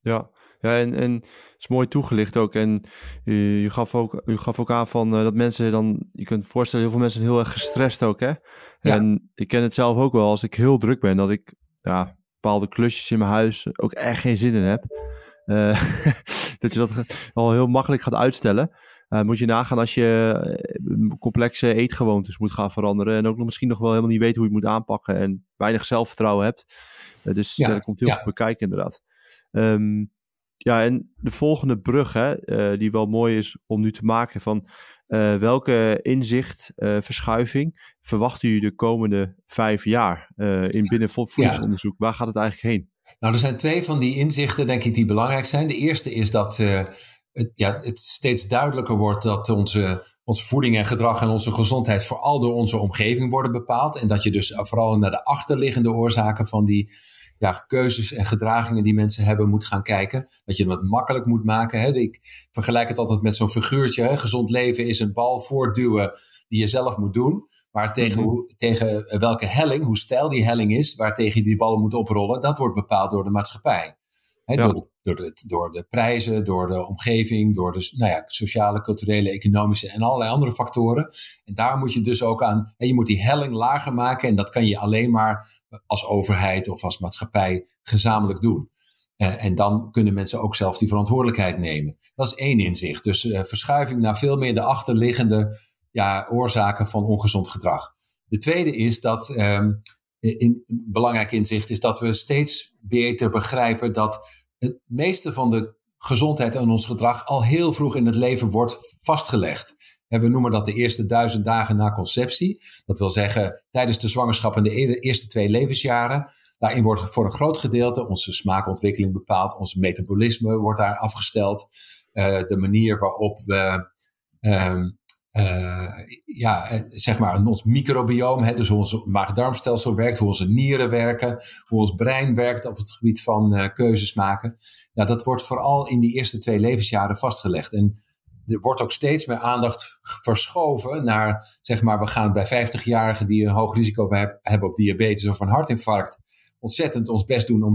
Ja, ja en, en het is mooi toegelicht ook. En u, u gaf, ook, u gaf ook aan van uh, dat mensen dan, je kunt voorstellen, heel veel mensen zijn heel erg gestrest ook. Hè? En ik ken het zelf ook wel, als ik heel druk ben, dat ik ja, bepaalde klusjes in mijn huis ook echt geen zin in heb. Uh, dat je dat al heel makkelijk gaat uitstellen. Uh, moet je nagaan als je uh, complexe eetgewoontes moet gaan veranderen. En ook nog misschien nog wel helemaal niet weet hoe je het moet aanpakken. En weinig zelfvertrouwen hebt. Uh, dus ja, dat komt heel ja. goed bekijken inderdaad. Um, ja, en de volgende brug, hè, die wel mooi is om nu te maken van welke inzicht, verschuiving verwachten jullie de komende vijf jaar in binnen voedingsonderzoek? Waar gaat het eigenlijk heen? Nou, er zijn twee van die inzichten, denk ik, die belangrijk zijn. De eerste is dat het, ja, het steeds duidelijker wordt dat onze, onze voeding en gedrag en onze gezondheid vooral door onze omgeving worden bepaald. En dat je dus vooral naar de achterliggende oorzaken van die ja, keuzes en gedragingen die mensen hebben moet gaan kijken. Dat je het makkelijk moet maken. Hè. Ik vergelijk het altijd met zo'n figuurtje. Hè. Gezond leven is een bal voortduwen die je zelf moet doen. Maar tegen, mhm. hoe, tegen welke helling, hoe stijl die helling is, waartegen je die ballen moet oprollen, dat wordt bepaald door de maatschappij door, de, door, het, door de prijzen, door de omgeving, door de nou ja, sociale, culturele, economische en allerlei andere factoren. En daar moet je dus ook aan, je moet die helling lager maken. En dat kan je alleen maar als overheid of als maatschappij gezamenlijk doen. Uh, en dan kunnen mensen ook zelf die verantwoordelijkheid nemen. Dat is één inzicht. Dus uh, verschuiving naar veel meer de achterliggende ja, oorzaken van ongezond gedrag. De tweede is dat um, in, belangrijk inzicht is dat we steeds beter begrijpen dat het meeste van de gezondheid en ons gedrag al heel vroeg in het leven wordt vastgelegd. We noemen dat de eerste duizend dagen na conceptie. Dat wil zeggen tijdens de zwangerschap en de eerste twee levensjaren. Daarin wordt voor een groot gedeelte onze smaakontwikkeling bepaald. Ons metabolisme wordt daar afgesteld. Uh, de manier waarop we uh, uh, ja, eh, zeg maar ons microbioom, hè, dus hoe ons maag-darmstelsel werkt, hoe onze nieren werken, hoe ons brein werkt op het gebied van uh, keuzes maken. Ja, dat wordt vooral in die eerste twee levensjaren vastgelegd. En er wordt ook steeds meer aandacht verschoven naar, zeg maar, we gaan bij 50-jarigen die een hoog risico hebben op diabetes of een hartinfarct, ontzettend ons best doen om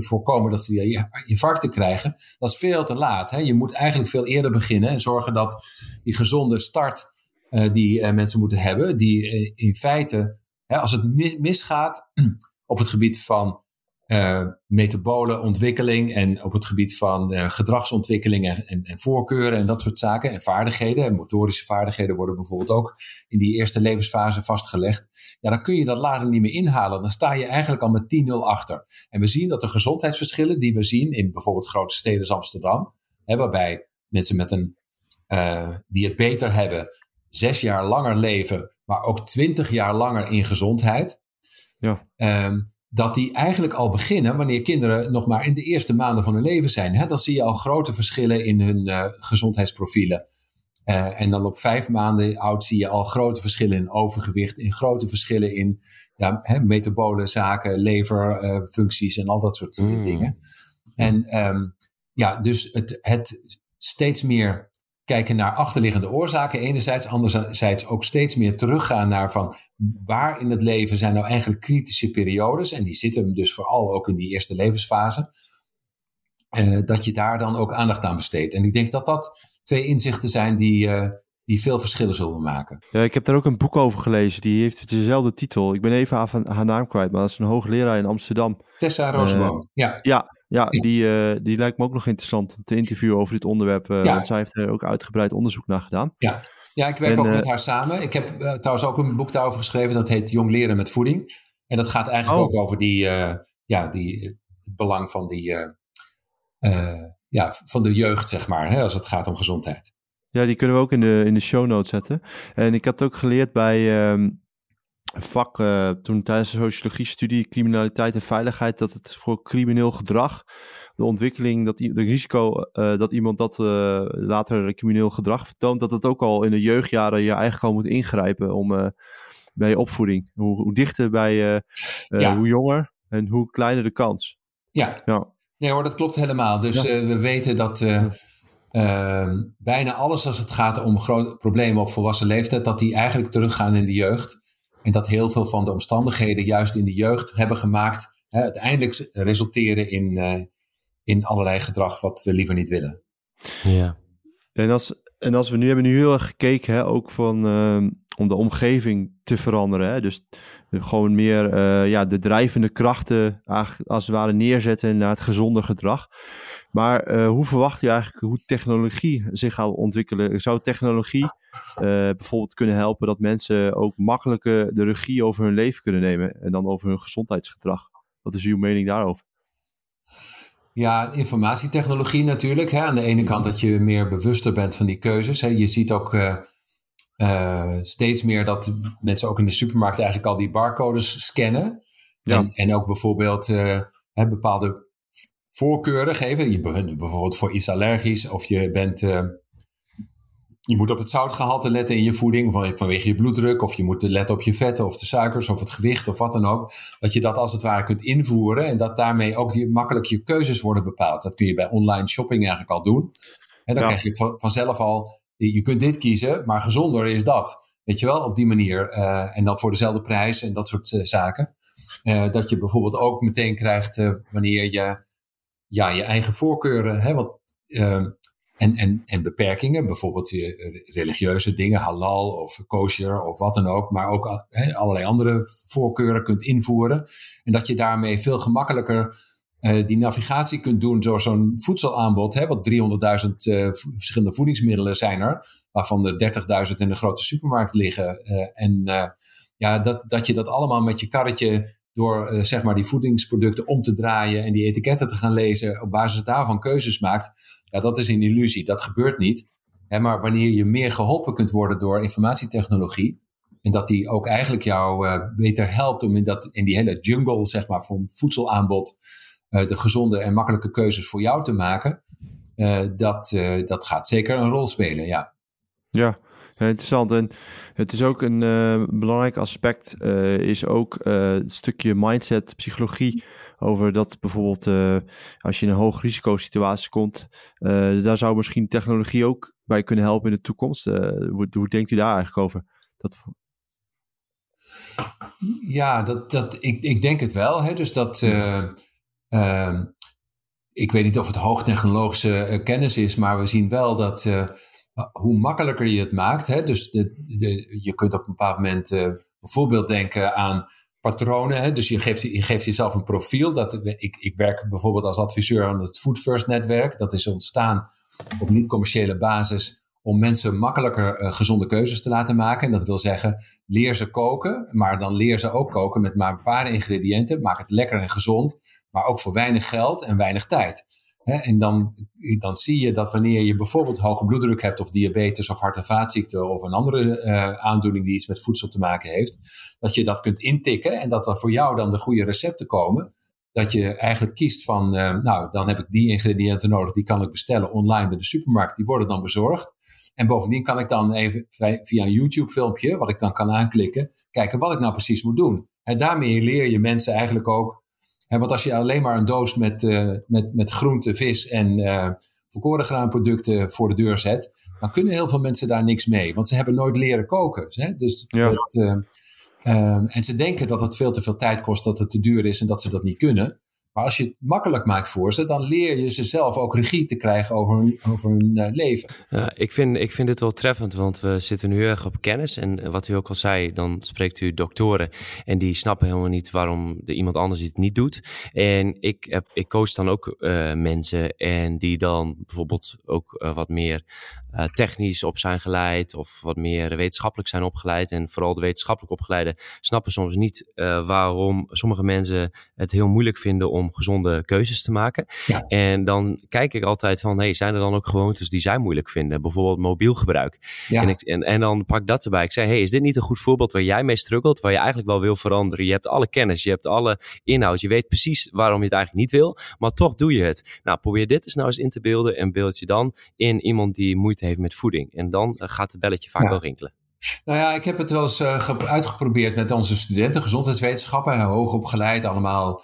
te voorkomen dat ze die infarcten krijgen. Dat is veel te laat. Hè? Je moet eigenlijk veel eerder beginnen en zorgen dat die gezonde start uh, die uh, mensen moeten hebben, die uh, in feite, hè, als het misgaat op het gebied van uh, metabole ontwikkeling en op het gebied van uh, gedragsontwikkeling en, en, en, voorkeuren en dat soort zaken. En vaardigheden. En motorische vaardigheden worden bijvoorbeeld ook in die eerste levensfase vastgelegd. Ja, dan kun je dat later niet meer inhalen. Dan sta je eigenlijk al met 10-0 achter. En we zien dat de gezondheidsverschillen die we zien in bijvoorbeeld grote steden als Amsterdam, hè, waarbij mensen met een, uh, die het beter hebben, zes jaar langer leven, maar ook twintig jaar langer in gezondheid. Ja. Um, dat die eigenlijk al beginnen wanneer kinderen nog maar in de eerste maanden van hun leven zijn. Hè? Dan zie je al grote verschillen in hun uh, gezondheidsprofielen. Uh, en dan op vijf maanden oud zie je al grote verschillen in overgewicht, in grote verschillen in ja, hè, metabole zaken, leverfuncties uh, en al dat soort mm. dingen. En um, ja, dus het, het steeds meer kijken naar achterliggende oorzaken enerzijds, anderzijds ook steeds meer teruggaan naar van waar in het leven zijn nou eigenlijk kritische periodes en die zitten dus vooral ook in die eerste levensfase, uh, dat je daar dan ook aandacht aan besteedt. En ik denk dat dat twee inzichten zijn die, uh, die veel verschillen zullen maken. Ja, ik heb daar ook een boek over gelezen. Die heeft dezelfde titel. Ik ben even haar, haar naam kwijt, maar dat is een hoogleraar in Amsterdam. Tessa Roosboom, uh, ja. Ja, ja, Die, uh, die lijkt me ook nog interessant te interviewen over dit onderwerp. Uh, Want zij heeft er ook uitgebreid onderzoek naar gedaan. Ja, ja ik werk ook met haar samen. Ik heb trouwens ook een boek daarover geschreven. Dat heet Jong Leren met Voeding. En dat gaat eigenlijk oh. ook over die, ja, die, het belang van, die, ja, van de jeugd, zeg maar. Hè, als het gaat om gezondheid. Ja, die kunnen we ook in de, in de show notes zetten. En ik had ook geleerd bij um, vak uh, toen tijdens de sociologie-studie criminaliteit en veiligheid dat het voor crimineel gedrag, de ontwikkeling, dat de risico uh, dat iemand dat uh, later crimineel gedrag vertoont, dat het ook al in de jeugdjaren je eigenlijk al moet ingrijpen om bij je opvoeding. Hoe, hoe dichter bij je, ja. hoe jonger en hoe kleiner de kans. Ja. ja. Nee hoor, dat klopt helemaal. Dus ja. we weten dat bijna alles als het gaat om grote problemen op volwassen leeftijd, dat die eigenlijk teruggaan in de jeugd. En dat heel veel van de omstandigheden juist in de jeugd hebben gemaakt, hè, uiteindelijk resulteren in, uh, in allerlei gedrag wat we liever niet willen. Ja. En als, en als we nu hebben nu heel erg gekeken, hè, ook van, uh, om de omgeving te veranderen. Hè? Dus gewoon meer uh, ja, de drijvende krachten als het ware neerzetten naar het gezonde gedrag. Maar uh, hoe verwacht je eigenlijk hoe technologie zich gaat ontwikkelen? Zou technologie bijvoorbeeld kunnen helpen dat mensen ook makkelijker de regie over hun leven kunnen nemen en dan over hun gezondheidsgedrag? Wat is uw mening daarover? Ja, informatietechnologie natuurlijk. Hè. Aan de ene kant dat je meer bewuster bent van die keuzes. Hè. Je ziet ook uh, steeds meer dat mensen ook in de supermarkt eigenlijk al die barcodes scannen. Ja. En, en ook bijvoorbeeld hè, bepaalde voorkeuren geven. Je bent bijvoorbeeld voor iets allergisch of je bent. Je moet op het zoutgehalte letten in je voeding vanwege je bloeddruk, of je moet letten op je vetten of de suikers of het gewicht of wat dan ook. Dat je dat als het ware kunt invoeren en dat daarmee ook die, makkelijk je keuzes worden bepaald. Dat kun je bij online shopping eigenlijk al doen. En dan krijg je van, vanzelf al, je kunt dit kiezen, maar gezonder is dat. Weet je wel, op die manier. Uh, en dan voor dezelfde prijs en dat soort uh, zaken. Uh, dat je bijvoorbeeld ook meteen krijgt wanneer je ja, je eigen voorkeuren hè, wat, uh, en, en, en beperkingen, bijvoorbeeld religieuze dingen, halal of kosher of wat dan ook, maar ook allerlei andere voorkeuren kunt invoeren. En dat je daarmee veel gemakkelijker uh, die navigatie kunt doen door zo'n voedselaanbod. Hè, wat 300.000 uh, verschillende voedingsmiddelen zijn er, waarvan er 30.000 in de grote supermarkt liggen. Uh, en ja, dat, dat je dat allemaal met je karretje door zeg maar die voedingsproducten om te draaien en die etiketten te gaan lezen, op basis daarvan keuzes maakt, ja, dat is een illusie. Dat gebeurt niet. Hè, maar wanneer je meer geholpen kunt worden door informatietechnologie, en dat die ook eigenlijk jou uh, beter helpt om in, dat, in die hele jungle zeg maar, van voedselaanbod uh, de gezonde en makkelijke keuzes voor jou te maken, dat, dat gaat zeker een rol spelen, ja. Ja, interessant. En het is ook een belangrijk aspect, is ook het stukje mindset, psychologie. Over dat bijvoorbeeld als je in een hoog risico situatie komt, daar zou misschien technologie ook bij kunnen helpen in de toekomst. Hoe, hoe, denkt u daar eigenlijk over? Dat... Ja, dat, dat, ik, ik denk het wel. Hè? Dus dat. Ehm, ik weet niet of het hoogtechnologische kennis is, maar we zien wel dat hoe makkelijker je het maakt. Hè? Dus de, de, je kunt op een bepaald moment bijvoorbeeld denken aan patronen. Hè? Dus je geeft, je geeft jezelf een profiel. Dat, ik, ik werk bijvoorbeeld als adviseur aan het Food First netwerk. Dat is ontstaan op niet-commerciële basis om mensen makkelijker uh, gezonde keuzes te laten maken. En dat wil zeggen, leer ze koken, maar dan leer ze ook koken met maar een paar ingrediënten. Maak het lekker en gezond, maar ook voor weinig geld en weinig tijd. En dan, dan zie je dat wanneer je bijvoorbeeld hoge bloeddruk hebt of diabetes of hart- en vaatziekten of een andere uh, aandoening die iets met voedsel te maken heeft, dat je dat kunt intikken en dat er voor jou dan de goede recepten komen dat je eigenlijk kiest van, uh, nou, dan heb ik die ingrediënten nodig, die kan ik bestellen online bij de supermarkt, die worden dan bezorgd. En bovendien kan ik dan even via een YouTube-filmpje, wat ik dan kan aanklikken, kijken wat ik nou precies moet doen. En daarmee leer je mensen eigenlijk ook. Want als je alleen maar een doos met, uh, met, met groente, vis en uh, volkoren graanproducten voor de deur zet, dan kunnen heel veel mensen daar niks mee. Want ze hebben nooit leren koken. Hè? Dus ja. het, uh, en ze denken dat het veel te veel tijd kost, dat het te duur is en dat ze dat niet kunnen. Maar als je het makkelijk maakt voor ze, dan leer je ze zelf ook regie te krijgen over hun, over uh, leven. Ik, vind, ik vind dit wel treffend, want we zitten nu erg op kennis. En wat u ook al zei, dan spreekt u doktoren en die snappen helemaal niet waarom de iemand anders het niet doet. En ik, heb, ik coach dan ook uh, mensen en die dan bijvoorbeeld ook wat meer technisch op zijn geleid of wat meer wetenschappelijk zijn opgeleid. En vooral de wetenschappelijk opgeleide snappen soms niet waarom sommige mensen het heel moeilijk vinden om om gezonde keuzes te maken. Ja. En dan kijk ik altijd van, hey, zijn er dan ook gewoontes die zij moeilijk vinden? Bijvoorbeeld mobiel gebruik. Ja. En, ik, en, en dan pak ik dat erbij. Ik zeg, hey, is dit niet een goed voorbeeld waar jij mee struggelt, waar je eigenlijk wel wil veranderen? Je hebt alle kennis, je hebt alle inhoud, je weet precies waarom je het eigenlijk niet wil, maar toch doe je het. Nou, probeer dit eens nou eens in te beelden en beeld je dan in iemand die moeite heeft met voeding. En dan gaat het belletje vaak ja. wel rinkelen. Nou ja, ik heb het wel eens uh, uitgeprobeerd met onze studenten, gezondheidswetenschappen, hoog opgeleid, allemaal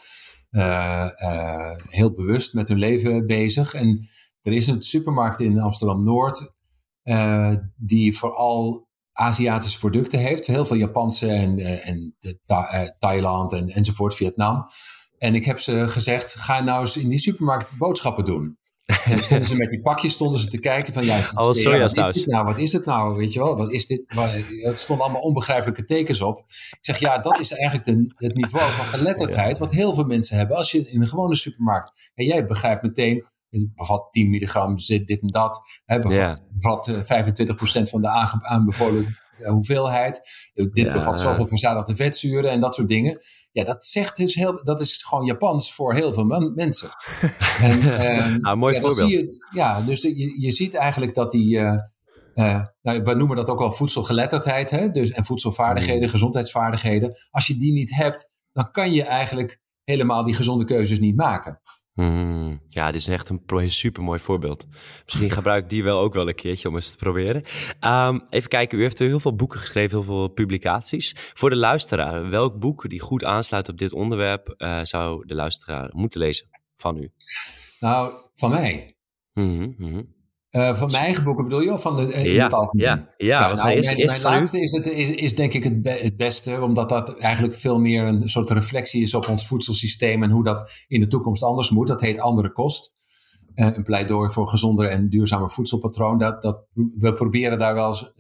heel bewust met hun leven bezig. En er is een supermarkt in Amsterdam-Noord uh, die vooral Aziatische producten heeft. Heel veel Japanse en, en Tha Thailand en, enzovoort, Vietnam. En ik heb ze gezegd, ga nou eens in die supermarkt boodschappen doen. En stonden ze met die pakjes stonden ze te kijken van ja, oh, wat is dit nou? Wat is het nou? Weet je wel? Wat is dit? Het stonden allemaal onbegrijpelijke tekens op. Ik zeg ja, dat is eigenlijk de, het niveau van geletterdheid wat heel veel mensen hebben. Als je in een gewone supermarkt en jij begrijpt meteen het bevat 10 milligram dit en dat. Hè, bevat, bevat 25% van de aanbevolen hoeveelheid. Dit ja. bevat zoveel verzadigde vetzuren en dat soort dingen. Ja, dat zegt dus heel, dat is gewoon Japans voor heel veel mensen. en, nou, mooi ja, voorbeeld. Je, ja, dus je, je ziet eigenlijk dat die, uh, uh, nou, we noemen dat ook wel voedselgeletterdheid, hè? Dus, en voedselvaardigheden, mm. gezondheidsvaardigheden. Als je die niet hebt, dan kan je eigenlijk helemaal die gezonde keuzes niet maken. Mm, ja, dit is echt een super mooi voorbeeld. Misschien gebruik ik die wel ook wel een keertje om eens te proberen. Um, even kijken, u heeft heel veel boeken geschreven, heel veel publicaties. Voor de luisteraar, welk boek die goed aansluit op dit onderwerp uh, zou de luisteraar moeten lezen van u? Nou, van mij. Mm -hmm. Uh, van mijn eigen boeken bedoel je? Of van de, uh, ja, ja, ja, ja, nou, mijn, laatste is, het, is, is denk ik het, be het, beste, omdat dat eigenlijk veel meer een soort reflectie is op ons voedselsysteem en hoe dat in de toekomst anders moet. Dat heet Andere Kost. Uh, een pleidooi voor gezonder en duurzamer voedselpatroon. Dat, dat, we proberen daar wel eens,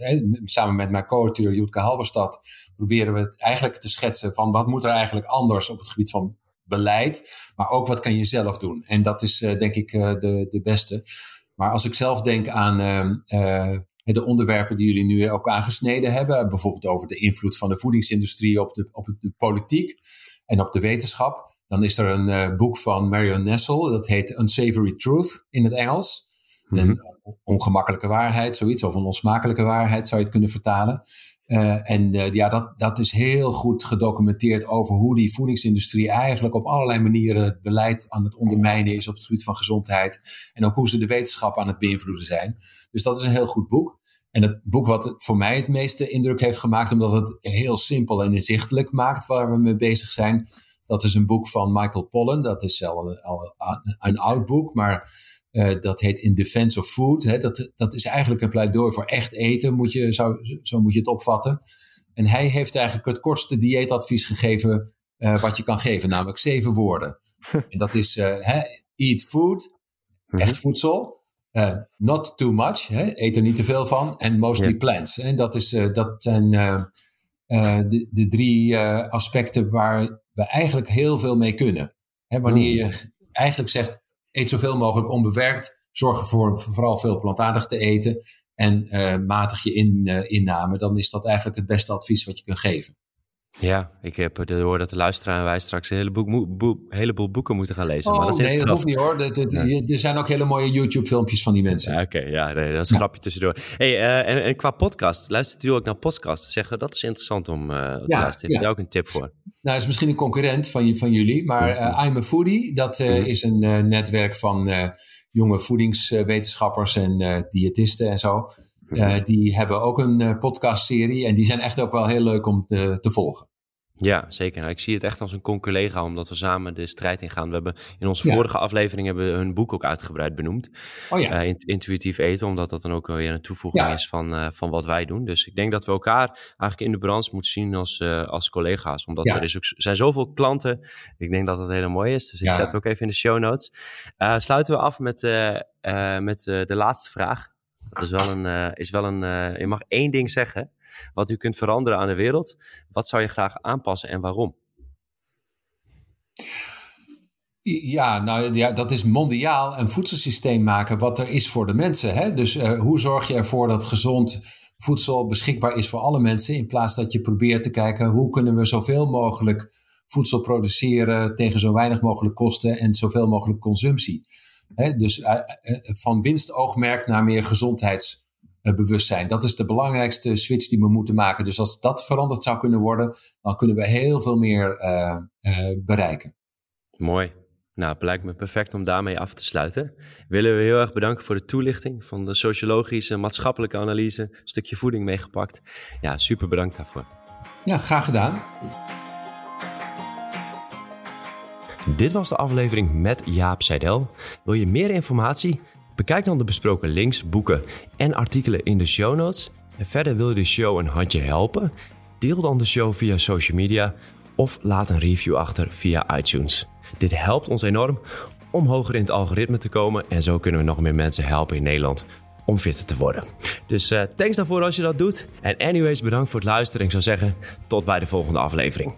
samen met mijn co-auteur Jutke Halberstad, proberen we het eigenlijk te schetsen van wat moet er eigenlijk anders op het gebied van beleid, maar ook wat kan je zelf doen. En dat is denk ik de, de beste. Maar als ik zelf denk aan uh, de onderwerpen die jullie nu ook aangesneden hebben, bijvoorbeeld over de invloed van de voedingsindustrie op de, op de politiek en op de wetenschap, dan is er een uh, boek van Marion Nessel, dat heet Unsavory Truth in het Engels. Mm -hmm. Een ongemakkelijke waarheid, zoiets, of een onsmakelijke waarheid zou je het kunnen vertalen. Uh, en uh, ja, dat, dat is heel goed gedocumenteerd over hoe die voedingsindustrie eigenlijk op allerlei manieren het beleid aan het ondermijnen is op het gebied van gezondheid. En ook hoe ze de wetenschap aan het beïnvloeden zijn. Dus dat is een heel goed boek. En het boek wat voor mij het meeste indruk heeft gemaakt, omdat het heel simpel en inzichtelijk maakt waar we mee bezig zijn. Dat is een boek van Michael Pollan. Dat is al, al een oud boek, maar uh, dat heet In Defense of Food. Hè. Dat, dat is eigenlijk een pleidooi voor echt eten, moet je, zo, zo moet je het opvatten. En hij heeft eigenlijk het kortste dieetadvies gegeven uh, wat je kan geven, namelijk zeven woorden. en dat is uh, hè, eat food, echt voedsel. not too much, hè, eet er niet te veel van. En mostly yeah. plants. En dat, is, dat zijn de, de drie aspecten waar we eigenlijk heel veel mee kunnen. Hè, wanneer je eigenlijk zegt, eet zoveel mogelijk onbewerkt, zorg ervoor vooral veel plantaardig te eten. En matig je in, inname, dan is dat eigenlijk het beste advies wat je kunt geven. Ja, ik heb hoor dat de luisteraar en wij straks een heleboel, heleboel boeken moeten gaan lezen. Oh, maar dat nee, dat hoeft niet hoor. Dat, Er zijn ook hele mooie YouTube-filmpjes van die mensen. Ja, Oké, ja, nee, dat is een grapje tussendoor. Hey, uh, en, en, qua podcast, luistert u ook naar podcasts? Zeggen dat is interessant om uh, te luisteren. Heb je daar ook een tip voor? Nou, is misschien een concurrent van, van jullie, maar uh, I'm a Foodie, dat is een netwerk van jonge voedingswetenschappers en diëtisten en zo. Uh, die hebben ook een uh, podcastserie en die zijn echt ook wel heel leuk om te, te volgen. Ja, zeker. Nou, ik zie het echt als een conculega, omdat we samen de strijd ingaan. We hebben in onze vorige aflevering hebben we hun boek ook uitgebreid benoemd. Oh ja. Uh, intuïtief eten, omdat dat dan ook weer een toevoeging ja. is van, uh, van wat wij doen. Dus ik denk dat we elkaar eigenlijk in de branche moeten zien als, uh, als collega's. Omdat er is ook, zijn zoveel klanten. Ik denk dat dat heel mooi is. Dus ik zet het ook even in de show notes. sluiten we af met, met de laatste vraag. Dat is wel een, is wel een je mag één ding zeggen wat u kunt veranderen aan de wereld. Wat zou je graag aanpassen en waarom? Ja, nou ja, dat is mondiaal een voedselsysteem maken wat er is voor de mensen. Hè? Dus uh, hoe zorg je ervoor dat gezond voedsel beschikbaar is voor alle mensen, in plaats dat je probeert te kijken hoe kunnen we zoveel mogelijk voedsel produceren tegen zo weinig mogelijk kosten en zoveel mogelijk consumptie. Hè? Dus uh, uh, van winstoogmerk naar meer gezondheids eh, bewustzijn. Dat is de belangrijkste switch die we moeten maken. Dus als dat veranderd zou kunnen worden, dan kunnen we heel veel meer uh, uh, bereiken. Mooi. Nou, het lijkt me perfect om daarmee af te sluiten. Willen we heel erg bedanken voor de toelichting van de sociologische, maatschappelijke analyse, een stukje voeding meegepakt. Ja, super bedankt daarvoor. Ja, graag gedaan. Dit was de aflevering met Jaap Seidel. Wil je meer informatie? Bekijk dan de besproken links, boeken en artikelen in de show notes. En verder wil je de show een handje helpen? Deel dan de show via social media of laat een review achter via iTunes. Dit helpt ons enorm om hoger in het algoritme te komen en zo kunnen we nog meer mensen helpen in Nederland om fitter te worden. Dus uh, thanks daarvoor als je dat doet. En anyways, bedankt voor het luisteren. Ik zou zeggen, tot bij de volgende aflevering.